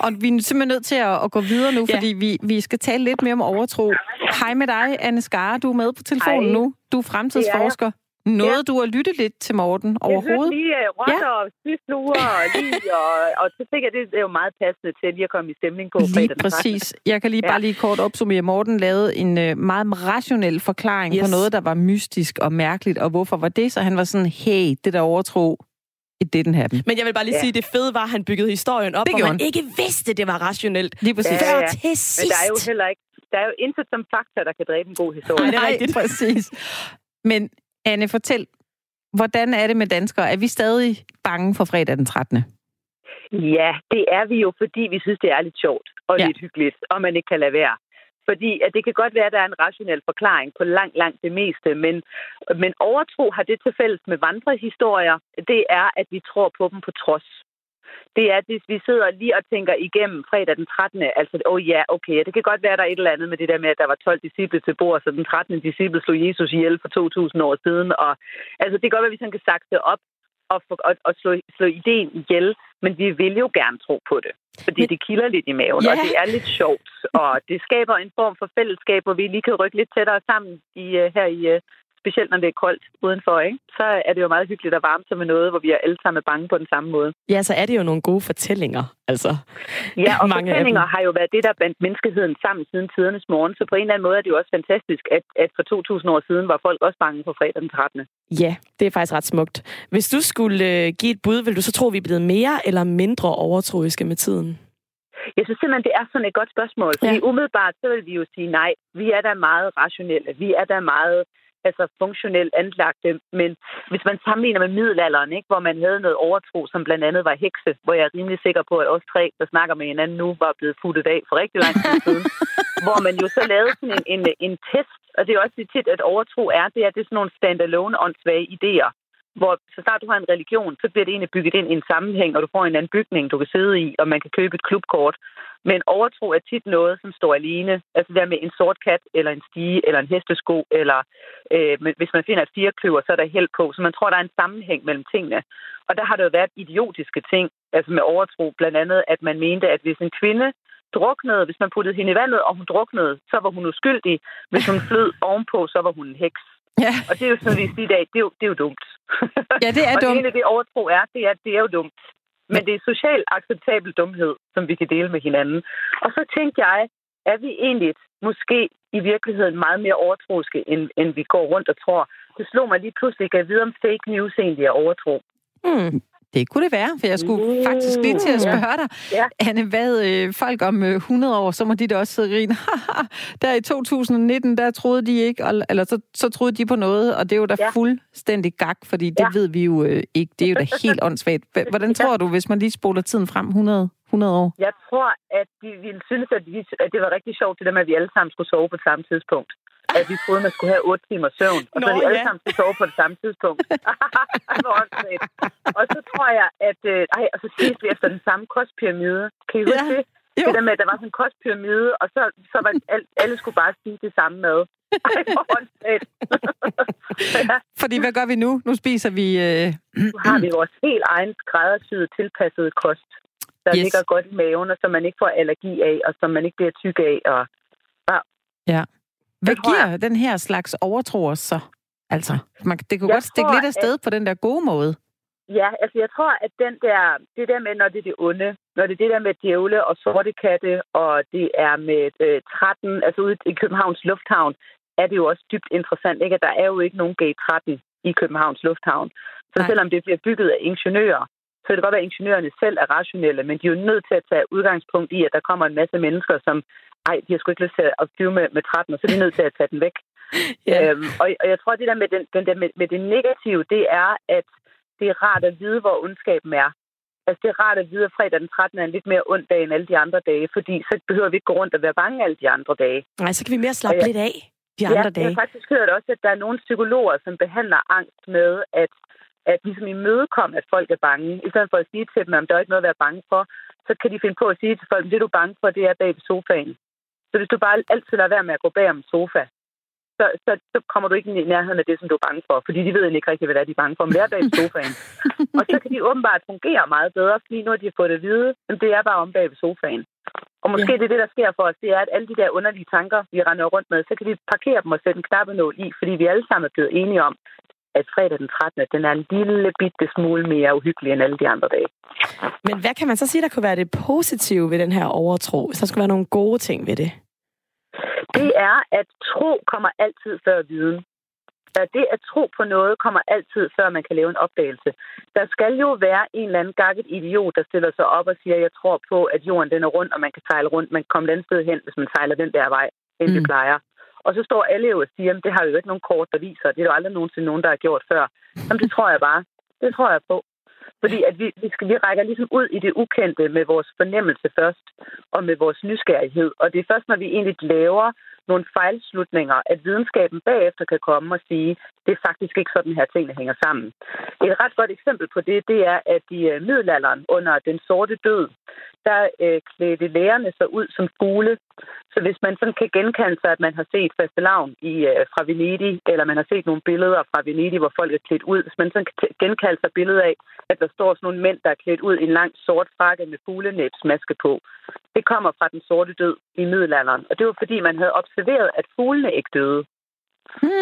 Og vi er simpelthen nødt til at, at gå videre nu, Ja. fordi vi, vi skal tale lidt mere om overtro. Hej med dig, Anne Skare. Du er med på telefonen Hej. nu. Du er fremtidsforsker. Noget, du har lyttet lidt til Morten Jeg overhovedet? hørte lige uh, rotter og spyfluer og lige, og, og så tænker jeg, det er jo meget passende til lige at komme i stemning på Lige den præcis. Jeg kan lige Ja. bare lige kort opsummere. Morten lavede en øh, meget rationel forklaring yes. på noget, der var mystisk og mærkeligt. Og hvorfor var det? Så han var sådan, hey, det der overtro, it didn't happen. Men jeg vil bare lige Ja. sige, det fede var, at han byggede historien op, Det hvor man han. ikke vidste, det var rationelt. Lige præcis. Ja, Før ja. til Men sidst. der er jo heller ikke der er jo intet som fakta, der kan dræbe en god historie. Nej, det er rigtigt. præcis. Men Anne, fortæl, hvordan er det med danskere? Er vi stadig bange for fredag den 13. Ja, det er vi jo, fordi vi synes, det er lidt sjovt og Ja. lidt hyggeligt, og man ikke kan lade være. Fordi at det kan godt være, at der er en rationel forklaring på langt, langt det meste, men, men overtro har det til fælles med vandrehistorier, det er, at vi tror på dem på trods. Det er, at vi sidder lige og tænker igennem fredag den 13. Altså, åh oh ja, okay, det kan godt være, der er et eller andet med det der med, at der var 12 disciple til bord, så den 13. disciple slog Jesus ihjel for 2000 år siden. Og, altså, det kan godt være, at vi sådan kan sakse op og, og, og slå, slå ideen ihjel, men vi vil jo gerne tro på det. Fordi Men- det kilder lidt i maven, Ja. og det er lidt sjovt. Og det skaber en form for fællesskab, hvor vi lige kan rykke lidt tættere sammen i, uh, her i, uh, specielt når det er koldt udenfor, ikke? så er det jo meget hyggeligt at varme sig med noget, hvor vi er alle sammen bange på den samme måde. Ja, så er det jo nogle gode fortællinger, altså. Ja, og Mange fortællinger har jo været det, der bandt menneskeheden sammen siden tidernes morgen, så på en eller anden måde er det jo også fantastisk, at, at for 2000 år siden var folk også bange for fredag den 13. Ja, det er faktisk ret smukt. Hvis du skulle øh, give et bud, vil du så tro, vi er blevet mere eller mindre overtroiske med tiden? Jeg synes simpelthen, det er sådan et godt spørgsmål. Fordi ja. umiddelbart, så vil vi jo sige nej. Vi er da meget rationelle. Vi er da meget altså funktionelt anlagte. Men hvis man sammenligner med middelalderen, ikke, hvor man havde noget overtro, som blandt andet var hekse, hvor jeg er rimelig sikker på, at os tre, der snakker med hinanden nu, var blevet futtet af for rigtig lang tid siden. hvor man jo så lavede sådan en, en, en test, og det er jo også det tit, at overtro er, det er, det er sådan nogle standalone åndssvage idéer hvor så snart du har en religion, så bliver det egentlig bygget ind i en sammenhæng, og du får en anden bygning, du kan sidde i, og man kan købe et klubkort. Men overtro er tit noget, som står alene. Altså der med en sort kat, eller en stige, eller en hestesko, eller øh, men hvis man finder et firekløver, så er der held på. Så man tror, der er en sammenhæng mellem tingene. Og der har der jo været idiotiske ting, altså med overtro. Blandt andet, at man mente, at hvis en kvinde druknede, hvis man puttede hende i vandet, og hun druknede, så var hun uskyldig. Hvis hun flød ovenpå, så var hun en heks. Ja, Og det er jo sådan, vi siger i dag, det er jo, det er jo dumt. ja det er og det dumt. ene, det overtro er, det er, det er jo dumt. Men det er socialt acceptabel dumhed, som vi kan dele med hinanden. Og så tænkte jeg, er vi egentlig måske i virkeligheden meget mere overtroiske, end, end vi går rundt og tror. Det slog mig lige pludselig, at jeg vide, om fake news egentlig er overtro. Hmm. Det kunne det være, for jeg skulle Uh, faktisk lige til at ja. spørge dig. Ja. Anne, hvad øh, folk om øh, 100 år, så må de da også sidde og grine. Der i 2019, der troede de ikke, og- eller så, så troede de på noget, og det er jo da Ja. fuldstændig gak, fordi det Ja. ved vi jo øh, ikke. Det er jo da helt åndssvagt. Hvordan tror du, hvis man lige spoler tiden frem 100, 100 år? Jeg tror, at de ville synes, at, vi, at det var rigtig sjovt, det der med, at vi alle sammen skulle sove på samme tidspunkt. At vi troede, man skulle have 8 timer søvn, og så Nå, vi alle ja. sammen skulle sove på det samme tidspunkt. Og så tror jeg, at... Øh, ej, og så ses vi efter den samme kostpyramide. Kan I huske Ja. det? Jo. Det der med, at der var sådan en kostpyramide, og så, så var alle, alle skulle bare spise det samme mad. Ej, ja, Fordi hvad gør vi nu? Nu spiser vi... Øh, nu har vi vores helt egen skræddersyede tilpassede kost, der Yes. ligger godt i maven, og som man ikke får allergi af, og som man ikke bliver tyk af. Og hvad tror jeg. giver den her slags overtro os så? Altså, man, det kunne Jeg godt stikke tror, lidt afsted på den der gode måde. Ja, altså jeg tror, at den der, det der med, når det er det onde, når det er det der med djævle og sorte katte, og det er med øh, 13, altså ude i Københavns Lufthavn, er det jo også dybt interessant, ikke? at der er jo ikke nogen gate 13 i Københavns Lufthavn. Så Nej. selvom det bliver bygget af ingeniører, så kan det godt være, at ingeniørerne selv er rationelle, men de er jo nødt til at tage udgangspunkt i, at der kommer en masse mennesker, som, ej, de har sgu ikke lyst til at flyve med, med 13, og så er de nødt til at tage den væk. Ja. Øhm, og, og jeg tror, det der med, den, den der med, med det negative, det er, at det er rart at vide, hvor ondskaben er. Altså, det er rart at vide, at fredag den 13. er en lidt mere ond dag end alle de andre dage, fordi så behøver vi ikke gå rundt og være bange alle de andre dage. Nej, så kan vi mere slappe Og jeg- lidt af de andre ja, Jeg dage. har faktisk hørt også, at der er nogle psykologer, som behandler angst med, at, at ligesom imødekomme, at folk er bange. I stedet for at sige til dem, at der er ikke noget at være bange for, så kan de finde på at sige til folk, at det du er bange for, det er bag ved sofaen. Så hvis du bare altid lader være med at gå bag om en sofa, så, så, så kommer du ikke i nærheden af det, som du er bange for. Fordi de ved ikke rigtig, hvad det er, de er bange for. Men det er bag sofaen. og så kan de åbenbart fungere meget bedre, fordi nu har de fået det at vide, at det er bare om bag ved sofaen. Og måske Ja. det er det, der sker for os, det er, at alle de der underlige tanker, vi render rundt med, så kan vi parkere dem og sætte en knappenål i, fordi vi alle sammen er blevet enige om, at fredag den 13. den er en lille bitte smule mere uhyggelig end alle de andre dage. Men hvad kan man så sige, der kunne være det positive ved den her overtro? Der skulle være nogle gode ting ved det? Det er, at tro kommer altid før viden. at det at tro på noget kommer altid, før man kan lave en opdagelse. Der skal jo være en eller anden gakket idiot, der stiller sig op og siger, jeg tror på, at jorden den er rund, og man kan sejle rundt. Man kan komme andet sted hen, hvis man sejler den der vej. end mm. vi plejer. Og så står alle jo og siger, at det har jo ikke nogen kort, der viser. Det er jo aldrig nogensinde nogen, der har gjort før. Jamen, det tror jeg bare. Det tror jeg på. Fordi at vi, vi, skal, vi rækker ligesom ud i det ukendte med vores fornemmelse først, og med vores nysgerrighed. Og det er først, når vi egentlig laver nogle fejlslutninger, at videnskaben bagefter kan komme og sige, det er faktisk ikke sådan her tingene hænger sammen. Et ret godt eksempel på det, det er, at i øh, middelalderen under den sorte død, der øh, klædte lægerne sig ud som fugle. Så hvis man sådan kan genkende sig, at man har set fastelavn i, øh, fra Venedig, eller man har set nogle billeder fra Venedig, hvor folk er klædt ud, hvis man sådan kan genkalde sig billedet af, at der står sådan nogle mænd, der er klædt ud i en lang sort frakke med fuglenæbsmaske på. Det kommer fra den sorte død i middelalderen. Og det var fordi, man havde observeret, at fuglene ikke døde.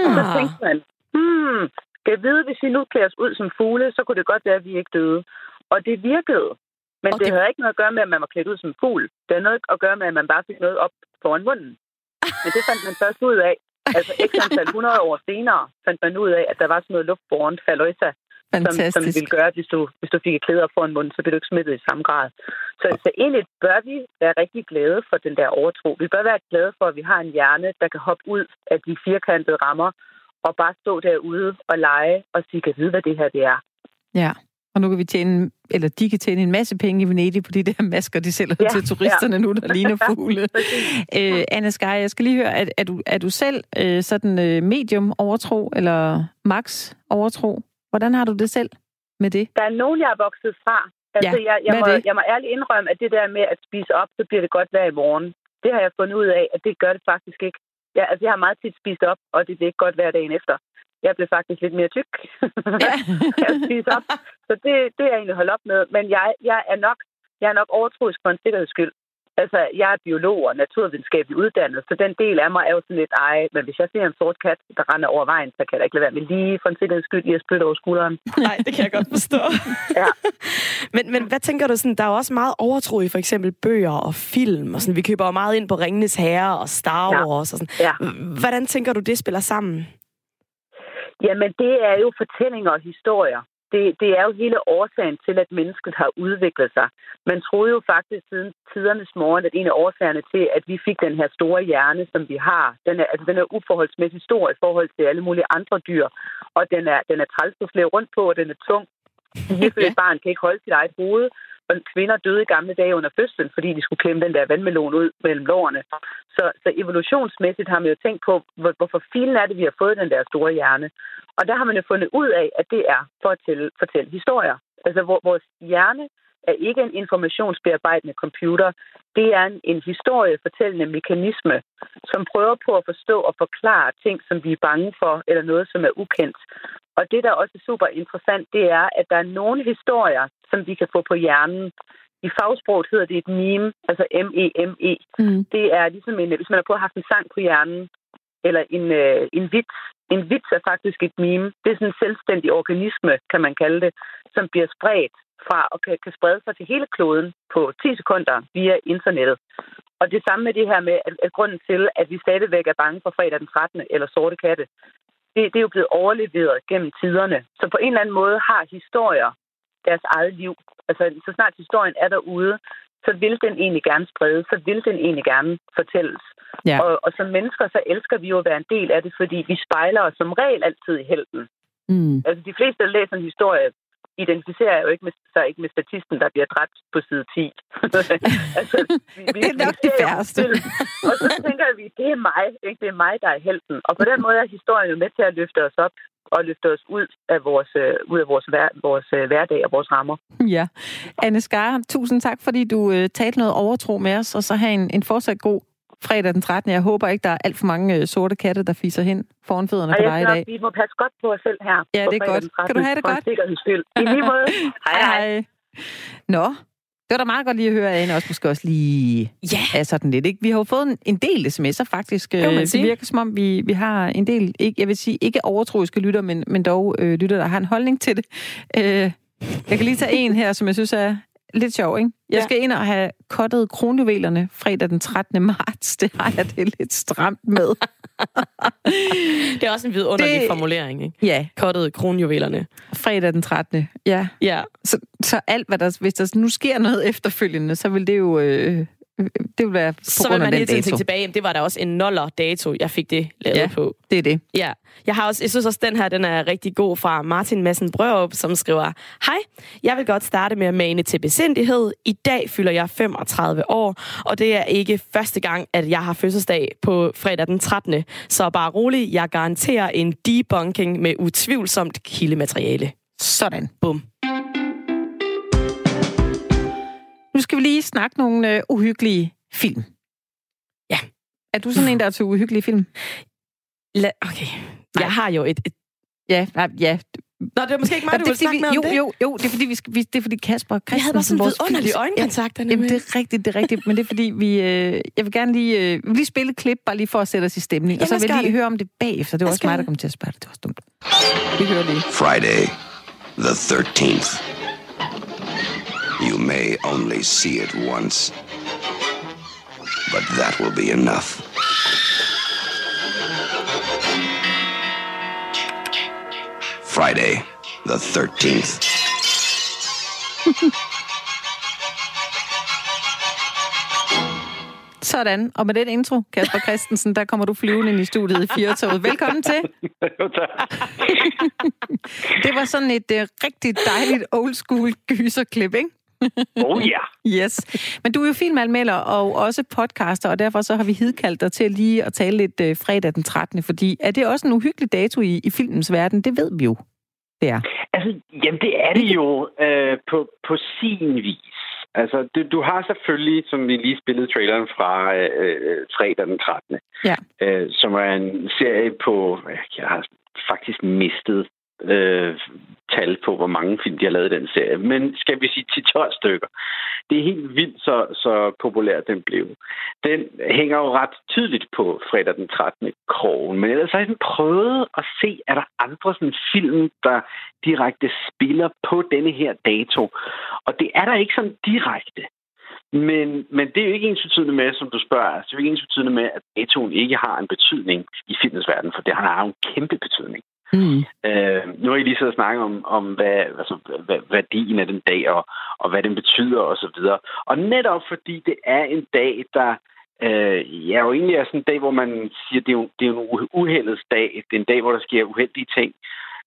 Og så Hmm. tænkte man, hmm, skal jeg vide, hvis vi nu klæder os ud som fugle, så kunne det godt være, at vi ikke døde. Og det virkede. Men Og det, det- havde ikke noget at gøre med, at man var klædt ud som fugl. Det havde noget at gøre med, at man bare fik noget op foran munden. Men det fandt man først ud af. Altså antal 100 år senere fandt man ud af, at der var sådan noget luftbårent falløjsa, som, som Fantastisk. ville gøre, hvis du, hvis du fik et klæde op foran munden, så blev du ikke smittet i samme grad. Så, så egentlig bør vi være rigtig glade for den der overtro. Vi bør være glade for, at vi har en hjerne, der kan hoppe ud af de firkantede rammer, og bare stå derude og lege og sige, kan vide, hvad det her det er. Ja. Og nu kan vi tjene, eller de kan tjene en masse penge i Venedig på de der masker, de sælger Ja, til turisterne nu, der ligner Ja, fugle. Øh, Anna Skar, jeg skal lige høre, er, er, du, er du selv øh, sådan øh, medium overtro, eller max overtro? Hvordan har du det selv med det? Der er nogen, jeg er vokset fra. Altså, Ja, jeg, jeg, må, jeg må ærligt indrømme, at det der med at spise op, så bliver det godt hver i morgen. Det har jeg fundet ud af, at det gør det faktisk ikke. Jeg, altså, jeg har meget tit spist op, og det bliver ikke godt hver dagen efter. Jeg blev faktisk lidt mere tyk. Ja. jeg spise op. Så det, det er jeg egentlig holdt op med. Men jeg, jeg, er nok, jeg er nok overtroisk for en sikkerheds skyld. Altså, jeg er biolog og naturvidenskabelig uddannet, så den del af mig er jo sådan lidt, ej, men hvis jeg ser en sort kat, der render over vejen, så kan jeg da ikke lade være med lige for en sikkerheds skyld lige at spytte over skulderen. Nej, det kan jeg godt forstå. Ja. men, men hvad tænker du sådan, der er jo også meget overtro i for eksempel bøger og film, og sådan, vi køber jo meget ind på Ringenes Herre og Star Ja. Wars og sådan. Ja. Hvordan tænker du, det spiller sammen? Jamen, det er jo fortællinger og historier. Det, det er jo hele årsagen til, at mennesket har udviklet sig. Man troede jo faktisk siden tidernes morgen, at en af årsagerne til, at vi fik den her store hjerne, som vi har, den er, altså, den er uforholdsmæssigt stor i forhold til alle mulige andre dyr. Og den er, den er træls at rundt på, og den er tung. Virkelig et barn kan ikke holde sit eget hoved. Kvinder døde i gamle dage under fødslen, fordi de skulle klemme den der vandmelon ud mellem lårene. Så, så evolutionsmæssigt har man jo tænkt på, hvor, hvorfor filen er det, vi har fået den der store hjerne. Og der har man jo fundet ud af, at det er for at tælle, fortælle historier. Altså, hvor vores hjerne er ikke en informationsbearbejdende computer. Det er en, en historiefortællende mekanisme, som prøver på at forstå og forklare ting, som vi er bange for, eller noget, som er ukendt. Og det, der også er super interessant, det er, at der er nogle historier, som vi kan få på hjernen. I fagsproget hedder det et meme, altså M-E-M-E. Mm. Det er ligesom en, hvis man har på haft en sang på hjernen, eller en, øh, en vits. En vits er faktisk et meme. Det er sådan en selvstændig organisme, kan man kalde det, som bliver spredt fra og kan, kan sprede sig til hele kloden på 10 sekunder via internettet. Og det samme med det her med, at, at grunden til, at vi stadigvæk er bange for fredag den 13. eller sorte katte, det, det er jo blevet overleveret gennem tiderne. Så på en eller anden måde har historier deres eget liv. Altså, så snart historien er derude, så vil den egentlig gerne spredes, så vil den egentlig gerne fortælles. Ja. Og, og som mennesker, så elsker vi jo at være en del af det, fordi vi spejler os som regel altid i helten. Mm. Altså, de fleste, der læser en historie, identificerer jo ikke med, sig ikke med statisten, der bliver dræbt på side 10. altså, vi, vi, Det er nok vi de ser jo færreste. Og så tænker vi, det er mig, ikke? det er mig, der er helten. Og på den måde er historien jo med til at løfte os op og løfte os ud af vores, øh, ud af vores, hver, vores øh, hverdag og vores rammer. Ja. Anne Skar, tusind tak, fordi du øh, talte noget overtro med os, og så have en, en fortsat god fredag den 13. Jeg håber ikke, der er alt for mange øh, sorte katte, der fiser hen foran fødderne på jeg dig i dag. vi må passe godt på os selv her. Ja, det er godt. den 13. Kan du have det godt? I lige måde. Hej, hej. Nå, det var da meget godt lige at høre, Anne også måske også lige Ja. er sådan lidt. Ikke? Vi har jo fået en, en del sms'er faktisk. Øh, Det sige. virker som om, vi, vi har en del, ikke, jeg vil sige ikke overtroiske lytter, men, men dog øh, lytter, der har en holdning til det. Øh, jeg kan lige tage en her, som jeg synes er lidt sjov. Ikke? Jeg Ja. skal ind og have kottet kronjuvelerne fredag den 13. marts. Det har jeg det lidt stramt med. Det er også en vidunderlig Det- formulering, ikke? ja, Kottet kronjuvelerne. fredag den 13. Ja, Ja. Så, så alt, hvad der, hvis der nu sker noget efterfølgende, så vil det jo øh, det vil være på Så grund af man den dato. tænke tilbage, jamen, det var da også en noller dato, jeg fik det lavet Ja. på. Det er det. Ja, jeg har også, jeg synes også, den her, den er rigtig god fra Martin Madsen Brørup, som skriver, Hej, jeg vil godt starte med at mane til besindighed. I dag fylder jeg 35 år, og det er ikke første gang, at jeg har fødselsdag på fredag den 13. Så bare rolig, jeg garanterer en debunking med utvivlsomt kildemateriale. Sådan. Bum. Skal vi lige snakke nogle øh, uhyggelige film. Ja. Er du sådan en, der er til uhyggelige film? La- okay. Jeg har jo et... et... Ja, nej, ja. Nå, det er måske ikke mig, Nå, du det er vil snakke vi, med om jo, det. jo, jo, det er fordi, vi skal, vi, det er fordi Kasper Christensen... Jeg havde bare sådan vores vidunderlig film- øjenkontakt. Ja, jamen, det er rigtigt, det er rigtigt. Men det er fordi, vi... Øh, jeg vil gerne lige, øh, vi vil lige spille et klip, bare lige for at sætte os i stemning. Jamen, og så vil jeg lige det. høre om det bagefter. Det var også mig, der kom til at spørge det. Det var dumt. Vi hører lige. Friday, the 13th. You may only see it once, but that will be enough. Friday, the 13th. Sådan. Og med den intro, Kasper Christensen, der kommer du flyvende ind i studiet i Firtoget. Velkommen til. Det var sådan et uh, rigtig dejligt old school gyserklip, ikke? Oh ja. Yes. Men du er jo filmanmelder og også podcaster, og derfor så har vi hidkaldt dig til lige at tale lidt uh, fredag den 13. Fordi er det også en uhyggelig dato i, i filmens verden? Det ved vi jo. Det er. Altså, jamen det er det jo øh, på, på sin vis. Altså, du, du har selvfølgelig, som vi lige spillede traileren fra øh, fredag den 13. Ja. Øh, som er en serie på, jeg har faktisk mistet øh, tal på, hvor mange film de har lavet i den serie. Men skal vi sige 10-12 stykker. Det er helt vildt, så, så populær den blev. Den hænger jo ret tydeligt på fredag den 13. krogen. Men ellers har jeg sådan prøvet at se, er der andre sådan film, der direkte spiller på denne her dato. Og det er der ikke sådan direkte. Men, men det er jo ikke ens betydende med, som du spørger, altså, det er jo ikke ens betydende med, at datoen ikke har en betydning i filmens verden, for det har jo en kæmpe betydning. Mm. Øh, nu har I lige siddet og snakket om, om hvad, altså, hvad, værdien af den dag, og, og hvad den betyder osv. Og, og netop fordi det er en dag, der øh, ja, jo egentlig er sådan en dag, hvor man siger, det er jo, det er en uheldets dag. Det er en dag, hvor der sker uheldige ting.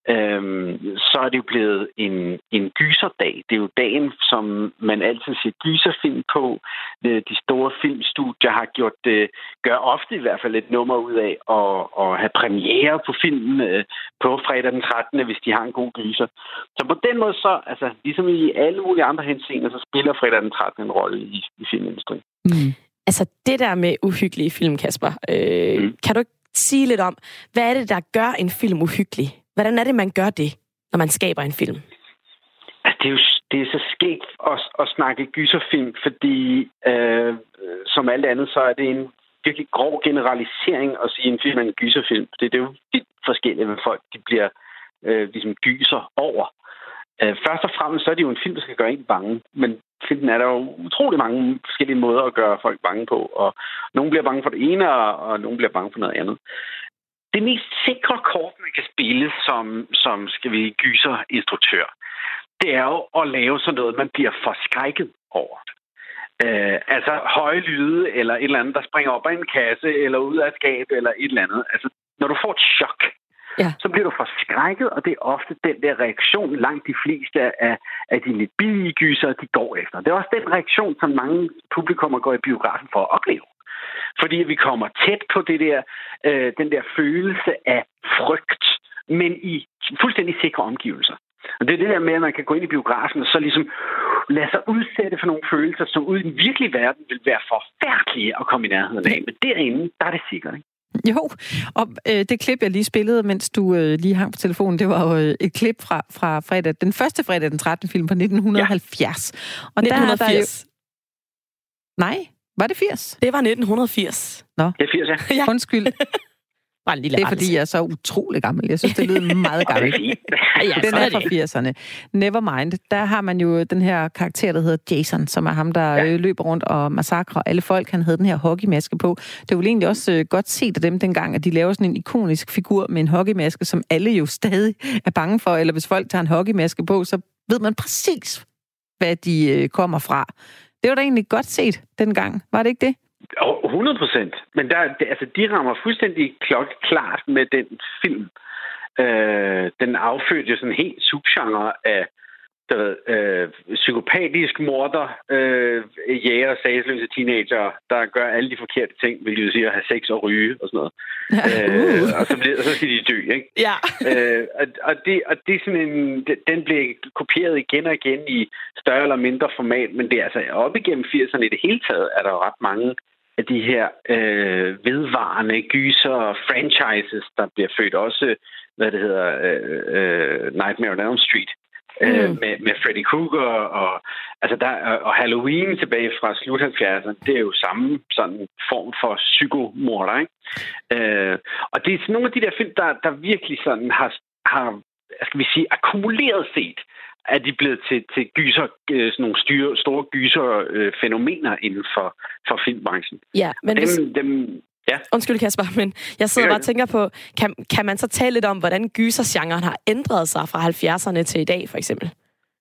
Øhm, så er det jo blevet en, en gyserdag. Det er jo dagen, som man altid siger gyserfilm på. Øh, De store filmstudier har gjort det, gør ofte i hvert fald et nummer ud af at, at have premiere på filmen øh, på fredag den 13., hvis de har en god gyser. Så på den måde så, altså ligesom i alle mulige andre henseender, så spiller fredag den 13. en rolle i, i filmindustrien. Mm. Altså, det der med uhyggelige film, Kasper, øh, mm. kan du ikke sige lidt om, hvad er det, der gør en film uhyggelig? Hvordan er det, man gør det, når man skaber en film? Altså, det er jo det er så skægt at, at snakke gyserfilm, fordi øh, som alt andet, så er det en virkelig grov generalisering at sige, at en film er en gyserfilm. Det, det er jo vildt forskelligt, hvad folk de bliver øh, ligesom gyser over. Øh, først og fremmest så er det jo en film, der skal gøre en bange, men filmen er der jo utrolig mange forskellige måder at gøre folk bange på, og nogle bliver bange for det ene, og, og nogle bliver bange for noget andet. Det mest sikre kort, man kan spille som, som skal vi gyser instruktør, det er jo at lave sådan noget, man bliver forskrækket over. Øh, altså høje lyde, eller et eller andet, der springer op af en kasse, eller ud af et skab, eller et eller andet. Altså, når du får et chok, Ja. så bliver du forskrækket, og det er ofte den der reaktion, langt de fleste af, af de lidt billige gyser, de går efter. Det er også den reaktion, som mange publikummer går i biografen for at opleve. Fordi vi kommer tæt på det der, øh, den der følelse af frygt, men i fuldstændig sikre omgivelser. Og det er det der med, at man kan gå ind i biografen og så ligesom lade sig udsætte for nogle følelser, som ude i den virkelige verden vil være forfærdelige at komme i nærheden af. Men derinde, der er det sikkert. Ikke? Jo, og øh, det klip, jeg lige spillede, mens du øh, lige hang på telefonen, det var jo øh, et klip fra, fra fredag, den første fredag, den 13. film fra 1970. Ja. Og der er der 1980. jo... Nej, var det 80? Det var 1980. Nå, Det er 80, ja. Ja. undskyld. Bare en lille Det er, fordi jeg er så utrolig gammel. Jeg synes, det lyder meget er gammelt. Ja, Den er fra det. 80'erne. Nevermind. Der har man jo den her karakter, der hedder Jason, som er ham, der ja. løber rundt og massakrer alle folk. Han havde den her hockeymaske på. Det var jo egentlig også øh, godt set af dem dengang, at de laver sådan en ikonisk figur med en hockeymaske, som alle jo stadig er bange for. Eller hvis folk tager en hockeymaske på, så ved man præcis, hvad de øh, kommer fra. Det var da egentlig godt set dengang, var det ikke det? 100 procent. Men der, altså, de rammer fuldstændig klart med den film. Øh, den affødte jo sådan en helt subgenre af der ved, øh, psykopatisk morder, øh, jæger, sagsløse teenager, der gør alle de forkerte ting, vil jeg sige, at have sex og ryge og sådan noget. Ja. Øh, og, så bliver, og så skal de dø, ikke? Ja. øh, og, og, det, og det er sådan en, den bliver kopieret igen og igen i større eller mindre format, men det er altså op igennem 80'erne i det hele taget, er der ret mange af de her øh, vedvarende gyser franchises, der bliver født også, hvad det hedder, øh, øh, Nightmare on Elm Street, mm. øh, med, med Freddy Krueger og, altså der, og Halloween tilbage fra slut 70'erne, det er jo samme sådan form for psykomorder, ikke? Øh, og det er sådan nogle af de der film, der, der virkelig sådan har, har skal vi sige, akkumuleret set er de blevet til, til gyser, øh, sådan nogle styre, store gyser-fænomener øh, inden for, for filmbranchen. Ja, men dem, hvis... dem, ja. Undskyld, Kasper, men jeg sidder bare og tænker på, kan, kan man så tale lidt om, hvordan gysergenren har ændret sig fra 70'erne til i dag, for eksempel?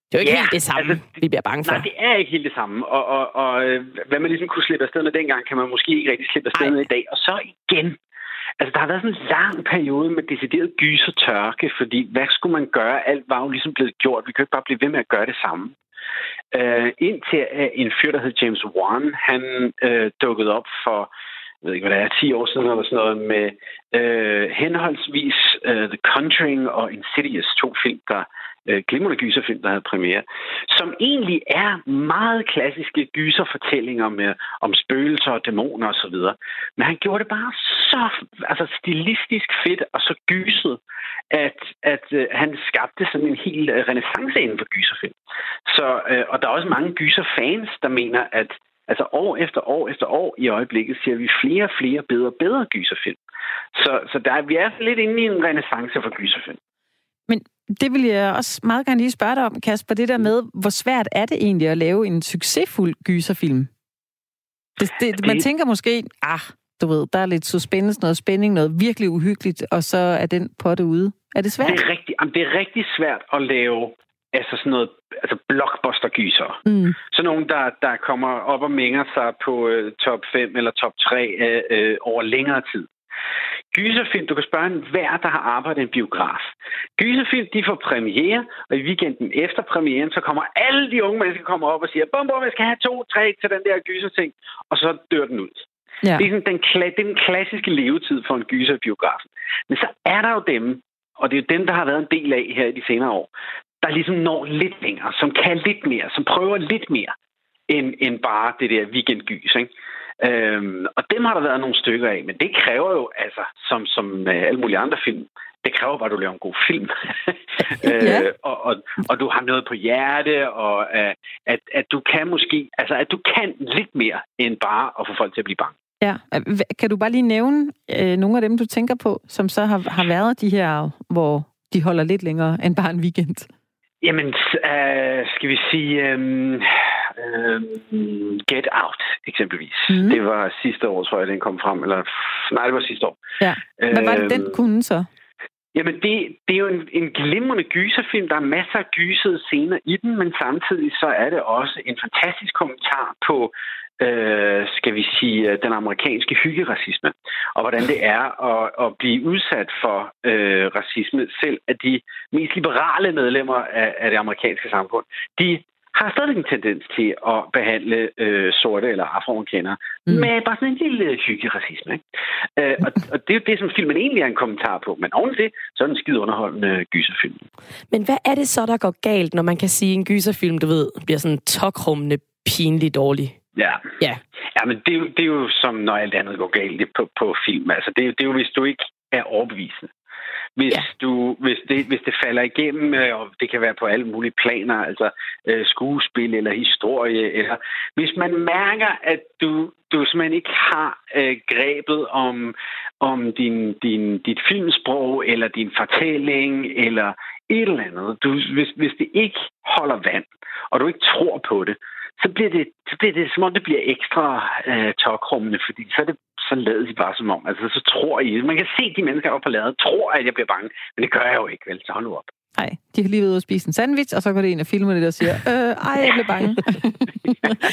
Det er jo ikke ja, helt det samme, altså, vi bliver bange for. Nej, det er ikke helt det samme. Og, og, og øh, hvad man ligesom kunne slippe afsted med dengang, kan man måske ikke rigtig slippe afsted Ej. med i dag. Og så igen, Altså, der har været sådan en lang periode med decideret gys og tørke, fordi hvad skulle man gøre? Alt var jo ligesom blevet gjort. Vi kan ikke bare blive ved med at gøre det samme. Uh, indtil uh, en fyr, der hed James Wan, han uh, dukkede op for jeg ved ikke, hvad det er, 10 år siden eller sådan noget, med øh, henholdsvis øh, The Conjuring og Insidious, to film, der øh, glimrende gyserfilm, der havde premiere, som egentlig er meget klassiske gyserfortællinger med, om spøgelser og dæmoner osv. Men han gjorde det bare så altså, stilistisk fedt og så gyset, at, at øh, han skabte sådan en helt øh, renaissance inden for gyserfilm. Så, øh, og der er også mange gyserfans, der mener, at Altså år efter år efter år i øjeblikket ser vi flere og flere bedre og bedre gyserfilm. Så, så der, vi er lidt inde i en renaissance for gyserfilm. Men det vil jeg også meget gerne lige spørge dig om, Kasper. Det der med, hvor svært er det egentlig at lave en succesfuld gyserfilm? Det, det, man tænker måske, ah, du ved, der er lidt suspense, noget spænding, noget virkelig uhyggeligt, og så er den det ude. Er det svært? Det er rigtig, det er rigtig svært at lave altså sådan noget, altså blockbuster-gyser. Mm. Så nogen, der, der kommer op og mænger sig på øh, top 5 eller top 3 øh, øh, over længere tid. Gyserfilm, du kan spørge en hver, der har arbejdet i en biograf. Gyserfilm, de får premiere, og i weekenden efter premieren, så kommer alle de unge mennesker kommer op og siger, bum, bum, jeg skal have to, tre til den der gyserting, og så dør den ud. Ja. Det er sådan den, det er den klassiske levetid for en gyser i biografen. Men så er der jo dem, og det er jo dem, der har været en del af her i de senere år, der ligesom når lidt længere, som kan lidt mere, som prøver lidt mere, end, end bare det der weekendgys. Ikke? Øhm, og dem har der været nogle stykker af, men det kræver jo, altså, som, som med alle mulige andre film, det kræver bare, at du laver en god film. ja. øh, og, og, og du har noget på hjerte, og uh, at, at du kan måske, altså at du kan lidt mere, end bare at få folk til at blive bange. Ja. Kan du bare lige nævne øh, nogle af dem, du tænker på, som så har, har været de her, hvor de holder lidt længere end bare en weekend? Jamen, uh, skal vi sige... Um, uh, Get Out, eksempelvis. Mm. Det var sidste år, tror jeg, den kom frem. Eller, nej, det var sidste år. Ja. Hvad var det, den kunne så? Jamen, det, det er jo en, en glimrende gyserfilm. Der er masser af gysede scener i den, men samtidig så er det også en fantastisk kommentar på, øh, skal vi sige, øh, den amerikanske hyggeracisme, og hvordan det er at, at blive udsat for øh, racisme, selv af de mest liberale medlemmer af, af det amerikanske samfund. De har stadig en tendens til at behandle øh, sorte eller afroamerikanere mm. med bare sådan en lille hyggeracisme. Ikke? Øh, og, og det er jo det, som filmen egentlig er en kommentar på. Men oven det, så er den skide underholdende gyserfilm. Men hvad er det så, der går galt, når man kan sige, at en gyserfilm, du ved, bliver sådan tokrummende pinligt dårlig? Ja. Ja. ja men det, det er jo som, når alt andet går galt på, på film. Altså, det, det er jo, hvis du ikke er overbevisende. Hvis, ja. du, hvis, det, hvis det falder igennem, øh, og det kan være på alle mulige planer, altså øh, skuespil eller historie, eller hvis man mærker, at du, du simpelthen ikke har øh, grebet om, om din, din, dit filmsprog, eller din fortælling, eller et eller andet. Du, hvis, hvis det ikke holder vand, og du ikke tror på det, så bliver det, så bliver det som om det bliver ekstra øh, tokrummende, fordi så, er det, så lader de bare som om. Altså, så tror I, man kan se de mennesker oppe på ladet, tror, at jeg bliver bange, men det gør jeg jo ikke, vel? Så hold nu op. Nej, de har lige været ude og spise en sandwich, og så går det ind og filmer det og siger, øh, ej, jeg blev bange.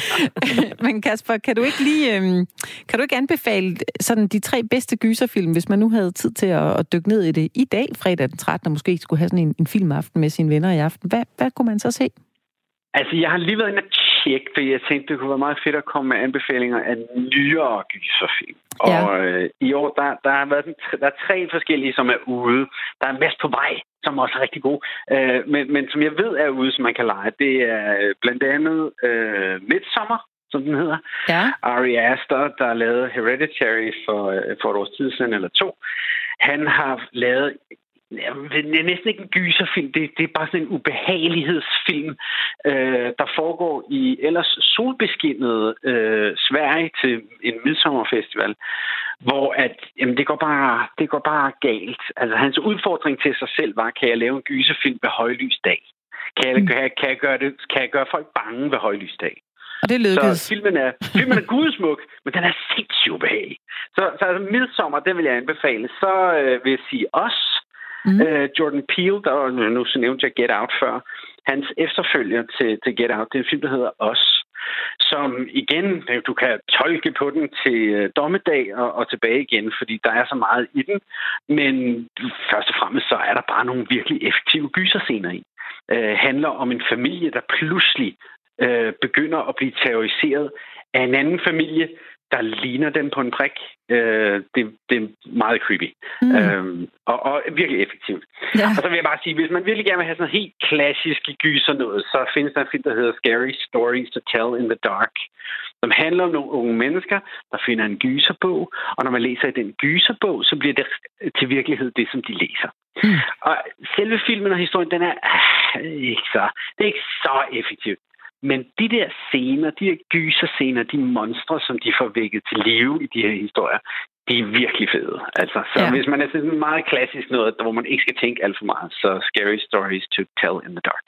Men Kasper, kan du ikke lige, øh, kan du ikke anbefale sådan de tre bedste gyserfilm, hvis man nu havde tid til at, at dykke ned i det i dag, fredag den 13., og måske skulle have sådan en, en filmaften med sine venner i aften? Hvad, hvad kunne man så se? Altså, jeg har lige været inde og tjekke, fordi jeg tænkte, det kunne være meget fedt at komme med anbefalinger af nyere gyserfilm. Ja. Og øh, i år, der, der, har været, der er tre forskellige, som er ude. Der er mest på vej, som også er rigtig gode. Øh, men, men som jeg ved er ude, som man kan lege, det er øh, blandt andet øh, Midsommer, som den hedder. Ja. Ari Aster, der lavede Hereditary for, øh, for et års tid siden, eller to. Han har lavet det er næsten ikke en gyserfilm, det, det er bare sådan en ubehagelighedsfilm, øh, der foregår i ellers solbeskinnet øh, Sverige til en midsommerfestival, hvor at, jamen, det, går bare, det går bare galt. Altså hans udfordring til sig selv var, kan jeg lave en gyserfilm ved højlys dag? Kan jeg, kan, jeg, kan, jeg gøre det, kan jeg gøre folk bange ved højlys dag? Og det lykkedes. Så filmen er, filmen er gudsmuk, men den er sindssygt ubehagelig. Så, så altså, midsommer, den vil jeg anbefale. Så øh, vil jeg sige os, Mm. Uh, Jordan Peele, der var, nu så nævnte jeg Get Out før, hans efterfølger til, til Get Out, det er en film, der hedder Os, som igen, øh, du kan tolke på den til uh, dommedag og, og tilbage igen, fordi der er så meget i den, men først og fremmest så er der bare nogle virkelig effektive gyserscener i. Uh, handler om en familie, der pludselig uh, begynder at blive terroriseret af en anden familie, der ligner dem på en prik. Øh, det, det er meget creepy. Mm. Øhm, og, og virkelig effektivt. Ja. Og så vil jeg bare sige, hvis man virkelig gerne vil have sådan helt klassisk gyser noget, så findes der en film, der hedder Scary Stories to Tell in the Dark, som handler om nogle unge mennesker, der finder en gyserbog, og når man læser i den gyserbog, så bliver det til virkelighed det, som de læser. Mm. Og selve filmen og historien, den er øh, ikke så, det er ikke så effektivt. Men de der scener, de der gyser-scener, de monstre, som de får vækket til live i de her historier, de er virkelig fede. Altså, så ja. hvis man er sådan meget klassisk noget, hvor man ikke skal tænke alt for meget, så Scary Stories to Tell in the Dark.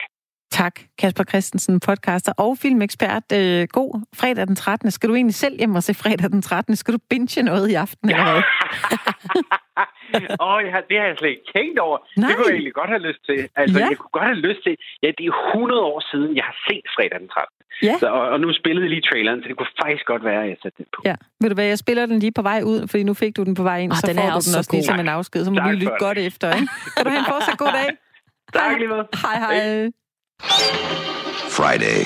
Tak, Kasper Christensen, podcaster og filmekspert. Øh, god fredag den 13. Skal du egentlig selv hjem og se fredag den 13. Skal du binge noget i aften, eller hvad? Åh, oh, ja, det har jeg slet ikke tænkt over. Nej. Det kunne jeg egentlig godt have lyst til. Altså, ja. jeg kunne godt have lyst til... Ja, det er 100 år siden, jeg har set fredag den 13. Ja. Så, og, og nu spillede jeg lige traileren, så det kunne faktisk godt være, at jeg satte den på. Ja. Ved du hvad, jeg spiller den lige på vej ud, fordi nu fik du den på vej ind, oh, så den får du den også lige som en afsked, så må du lytte godt efter. Ikke? kan du have en fortsat god dag? tak lige måde. Hej, hej. Friday,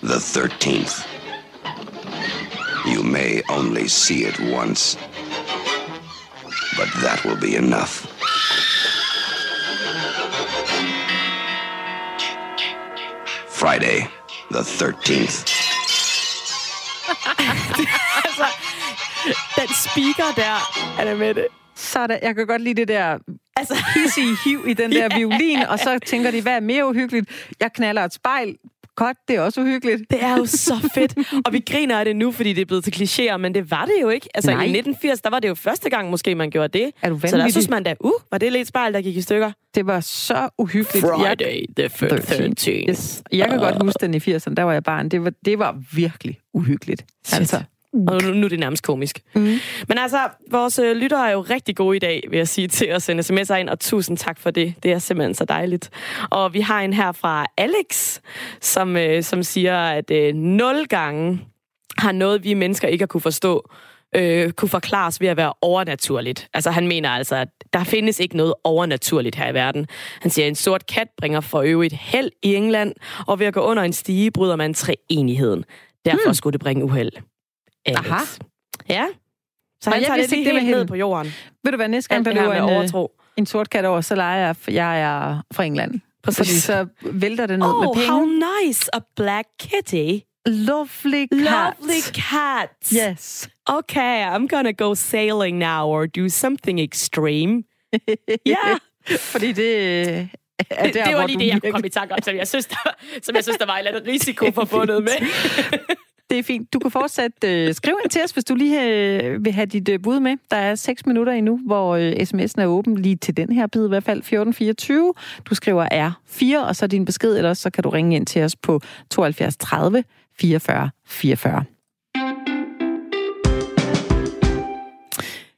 the 13th. You may only see it once, but that will be enough. Friday, the 13th. altså, den speaker der, er det med det? Så der, jeg kan godt lide det der altså, hissige hiv i den der yeah. violin, og så tænker de, hvad er mere uhyggeligt? Jeg knaller et spejl, godt, det er også uhyggeligt. Det er jo så fedt. Og vi griner af det nu, fordi det er blevet til klichéer, men det var det jo ikke. Altså Nej. i 1980, der var det jo første gang måske, man gjorde det. Er du så der synes man da, uh, var det lidt spejl, der gik i stykker? Det var så uhyggeligt. Friday the 13th. Yes. Jeg kan uh. godt huske den i 80'erne, der var jeg barn. Det var, det var virkelig uhyggeligt. Shit. Altså, og nu, nu er det nærmest komisk. Mm. Men altså, vores øh, lyttere er jo rigtig gode i dag, vil jeg sige, til at sende sms'er ind, og tusind tak for det. Det er simpelthen så dejligt. Og vi har en her fra Alex, som, øh, som siger, at øh, nul gange har noget, vi mennesker ikke har kunne forstå, øh, kunne forklares ved at være overnaturligt. Altså han mener altså, at der findes ikke noget overnaturligt her i verden. Han siger, at en sort kat bringer for øvrigt held i England, og ved at gå under en stige bryder man treenigheden. Derfor hmm. skulle det bringe uheld. Alex. Aha. Ja. Så han tager det lige helt ned på jorden. Vil du være næste gang, der løber en, overtro. en sort kat over, så leger jeg, jeg er fra England. Præcis. Fordi så vælter det ned oh, med penge. how nice. A black kitty. Lovely cat. Lovely cat. Yes. Okay, I'm gonna go sailing now or do something extreme. Ja. yeah. Fordi det er der, det var lige det, jeg kunne komme i tanke om, som jeg synes, der, som jeg synes, der var en eller anden risiko forbundet med. Det er fint. Du kan fortsat øh, skrive ind til os, hvis du lige øh, vil have dit øh, bud med. Der er 6 minutter endnu, hvor øh, sms'en er åben lige til den her bid i hvert fald 1424. Du skriver R4, og så din besked, eller så kan du ringe ind til os på 72 30 44 44.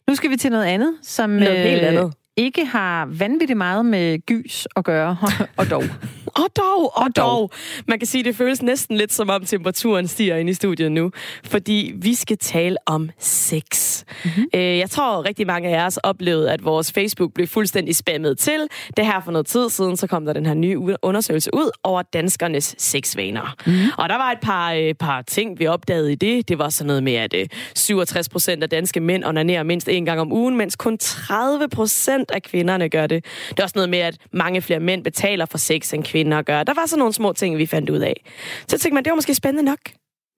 Nu skal vi til noget andet, som noget helt øh, andet. Ikke har vanvittigt meget med gys at gøre, og dog. Og dog, og, og dog. Man kan sige, at det føles næsten lidt som om temperaturen stiger ind i studiet nu, fordi vi skal tale om sex. Mm-hmm. Jeg tror, rigtig mange af os oplevede, at vores Facebook blev fuldstændig spammet til. Det her for noget tid siden, så kom der den her nye undersøgelse ud over danskernes sexvaner. Mm-hmm. Og der var et par, øh, par ting, vi opdagede i det. Det var sådan noget med, at 67 procent af danske mænd onanerer mindst en gang om ugen, mens kun 30 procent af kvinderne gør det. Det er også noget med, at mange flere mænd betaler for sex end kvinder gør. Der var så nogle små ting, vi fandt ud af. Så tænkte man, det var måske spændende nok.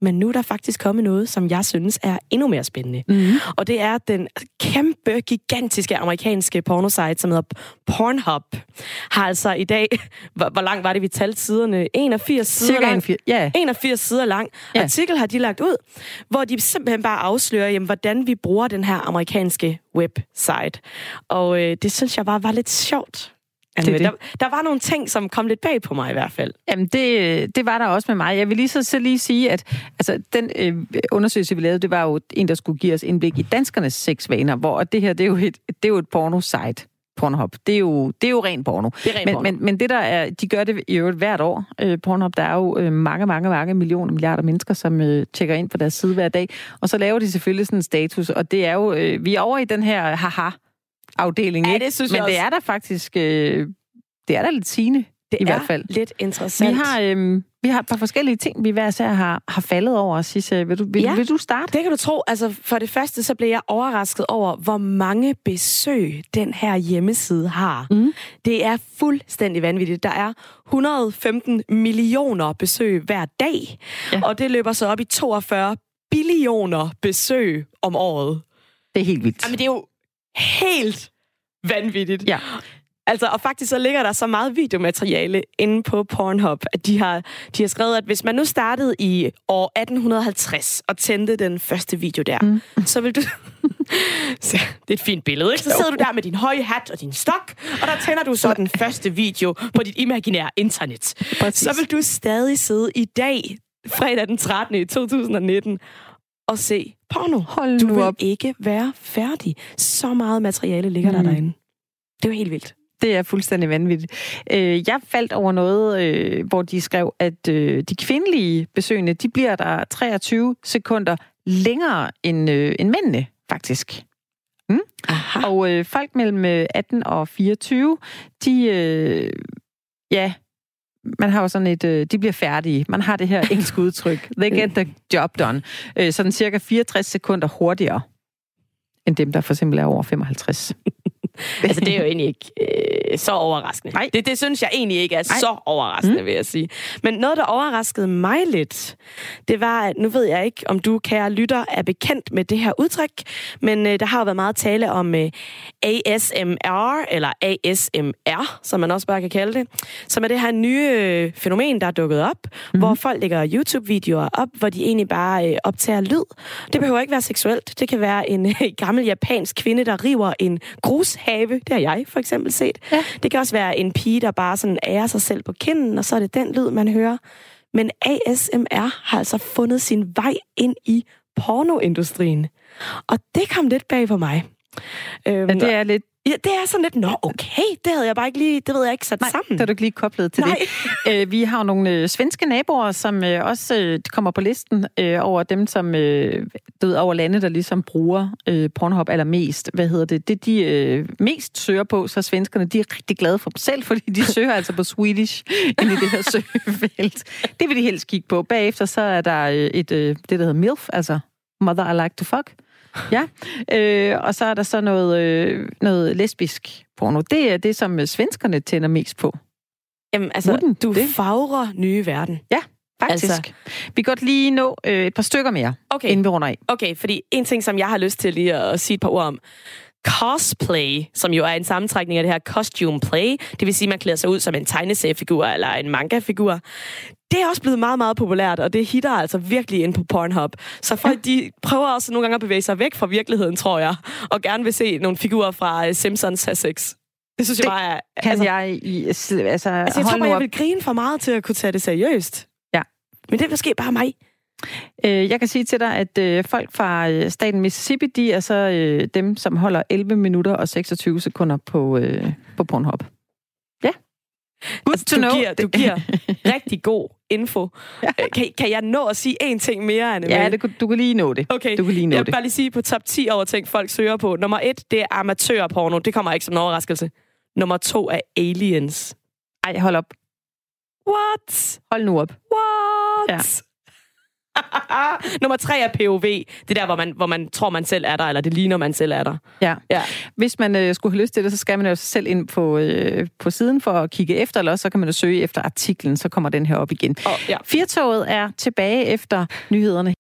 Men nu er der faktisk kommet noget, som jeg synes er endnu mere spændende. Mm. Og det er den kæmpe, gigantiske amerikanske pornosite, som hedder Pornhub. Har altså i dag, hvor, hvor langt var det, vi talte siderne? 81 sider Cirka lang. Yeah. 81 sider lang. Yeah. Artikel har de lagt ud, hvor de simpelthen bare afslører, jamen, hvordan vi bruger den her amerikanske website. Og øh, det synes jeg bare var lidt sjovt. Det, det. Der, der var nogle ting, som kom lidt bag på mig i hvert fald. Jamen, det, det var der også med mig. Jeg vil lige så, så lige sige, at altså, den øh, undersøgelse, vi lavede, det var jo en, der skulle give os indblik i danskernes sexvaner, hvor det her, det er jo et, det er jo et porno-site. Pornhub. Det er jo, det er jo ren porno. Det er ren men, porno. Men, men det der er, de gør det i øvrigt hvert år. Øh, Pornhub, der er jo øh, mange, mange, mange millioner, milliarder mennesker, som øh, tjekker ind på deres side hver dag. Og så laver de selvfølgelig sådan en status, og det er jo, øh, vi er over i den her haha afdeling, ja, ikke? det synes Men jeg det også. er der faktisk, øh, det er der lidt sigende det i hvert fald. lidt interessant. Vi har, øh, vi har et par forskellige ting, vi hver især har, har faldet over. Sisse, vil du, vil, Ja. vil du starte? Det kan du tro. Altså, for det første, så blev jeg overrasket over, hvor mange besøg den her hjemmeside har. Mm. Det er fuldstændig vanvittigt. Der er 115 millioner besøg hver dag, Ja. og det løber så op i 42 billioner besøg om året. Det er helt vildt. Jamen, det er jo helt vanvittigt. Ja. Altså, og faktisk så ligger der så meget videomateriale inde på Pornhub, at de har, de har skrevet, at hvis man nu startede i år 1850 og tændte den første video der, mm. så vil du... så, det er et fint billede, ikke? Så sidder du der med din høje hat og din stok, og der tænder du så den første video på dit imaginære internet. Præcis. Så vil du stadig sidde i dag, fredag den 13. i 2019, og se porno. Hold Du nu vil op. ikke være færdig. Så meget materiale ligger mm. der Mm. derinde. Det er jo helt vildt. Det er fuldstændig vanvittigt. Øh, Jeg faldt over noget, øh, hvor de skrev, at øh, de kvindelige besøgende, de bliver der 23 sekunder længere end, end mændene, faktisk. Aha. Og øh, folk mellem øh, 18 og 24, de, øh, ja, man har jo sådan et, øh, de bliver færdige. Man har det her engelske udtryk. They get the job done. Øh, sådan cirka 64 sekunder hurtigere end dem, der for eksempel er over 55. Altså, det er jo egentlig ikke øh, så overraskende. Nej. Det, det synes jeg egentlig ikke er Nej. så overraskende, mm. vil jeg sige. Men noget, der overraskede mig lidt, det var, at nu ved jeg ikke, om du, kære lytter, er bekendt med det her udtryk, men øh, der har jo været meget tale om øh, ASMR, eller ASMR, som man også bare kan kalde det, som er det her nye øh, fænomen, der er dukket op, mm-hmm. hvor folk lægger YouTube-videoer op, hvor de egentlig bare øh, optager lyd. Det behøver ikke være seksuelt. Det kan være en øh, gammel japansk kvinde, der river en grushave. Det har jeg for eksempel set. Ja. Det kan også være en pige, der bare sådan ærer sig selv på kinden, og så er det den lyd, man hører. Men ASMR har altså fundet sin vej ind i pornoindustrien. Og det kom lidt bag på mig. Øhm, Ja, det er lidt... ja, det er sådan lidt, nå okay, det havde jeg bare ikke lige, det ved jeg ikke sat Nej, sammen. det er du ikke lige koblet til Nej. det. Øh, vi har jo nogle øh, svenske naboer, som øh, også øh, kommer på listen øh, over dem, som øh, ved, over lande, der ligesom bruger øh, Pornhub allermest. Hvad hedder det? Det, de øh, mest søger på, så svenskerne, de er rigtig glade for dem selv, fordi de søger altså på Swedish ind i det her søgefelt. Det vil de helst kigge på. Bagefter så er der øh, et, øh, det, der hedder MILF, altså Mother I Like to Fuck. Ja, øh, og så er der så noget, øh, noget lesbisk porno. Det er det, som øh, svenskerne tænder mest på. Jamen, altså, Wouldn't du det? fagrer nye verden. Ja, faktisk. Altså, vi kan godt lige nå øh, et par stykker mere, Okay. inden vi runder af. Okay, fordi en ting, som jeg har lyst til lige at sige et par ord om. Cosplay, som jo er en sammentrækning af det her costume play, det vil sige, at man klæder sig ud som en tegneseriefigur eller en manga-figur. Det er også blevet meget, meget populært, og det hitter altså virkelig ind på Pornhub. Så folk, de prøver også nogle gange at bevæge sig væk fra virkeligheden, tror jeg, og gerne vil se nogle figurer fra øh, Simpsons have sex. Det synes jeg Det bare er... Kan altså, jeg... I, altså, altså jeg tror bare, jeg vil grine for meget til at kunne tage det seriøst. Ja. Men det er måske bare mig. Øh, jeg kan sige til dig, at øh, folk fra øh, staten Mississippi, de er så dem, som holder 11 minutter og 26 sekunder på, på Pornhub. Ja. Good Altså, to du, know. giver, du giver rigtig god info. Ja. Kan, kan jeg nå at sige én ting mere, Anne? Ja, det, du kan lige nå det. Okay, Du kan lige nå jeg vil bare lige sige på top 10 over ting, folk søger på. Nummer et, det er amatørporno. Det kommer ikke som en overraskelse. Nummer to er aliens. Ej, hold op. What? Hold nu op. What? Ja. Nummer tre er POV. Det er der, hvor man, hvor man tror, man selv er der, eller det ligner, man selv er der. Ja. Ja. Hvis man øh, skulle have lyst til det, så skal man jo selv ind på, øh, på siden for at kigge efter, eller også så kan man jo søge efter artiklen, så kommer den her op igen. Og, ja. Firtoget er tilbage efter nyhederne.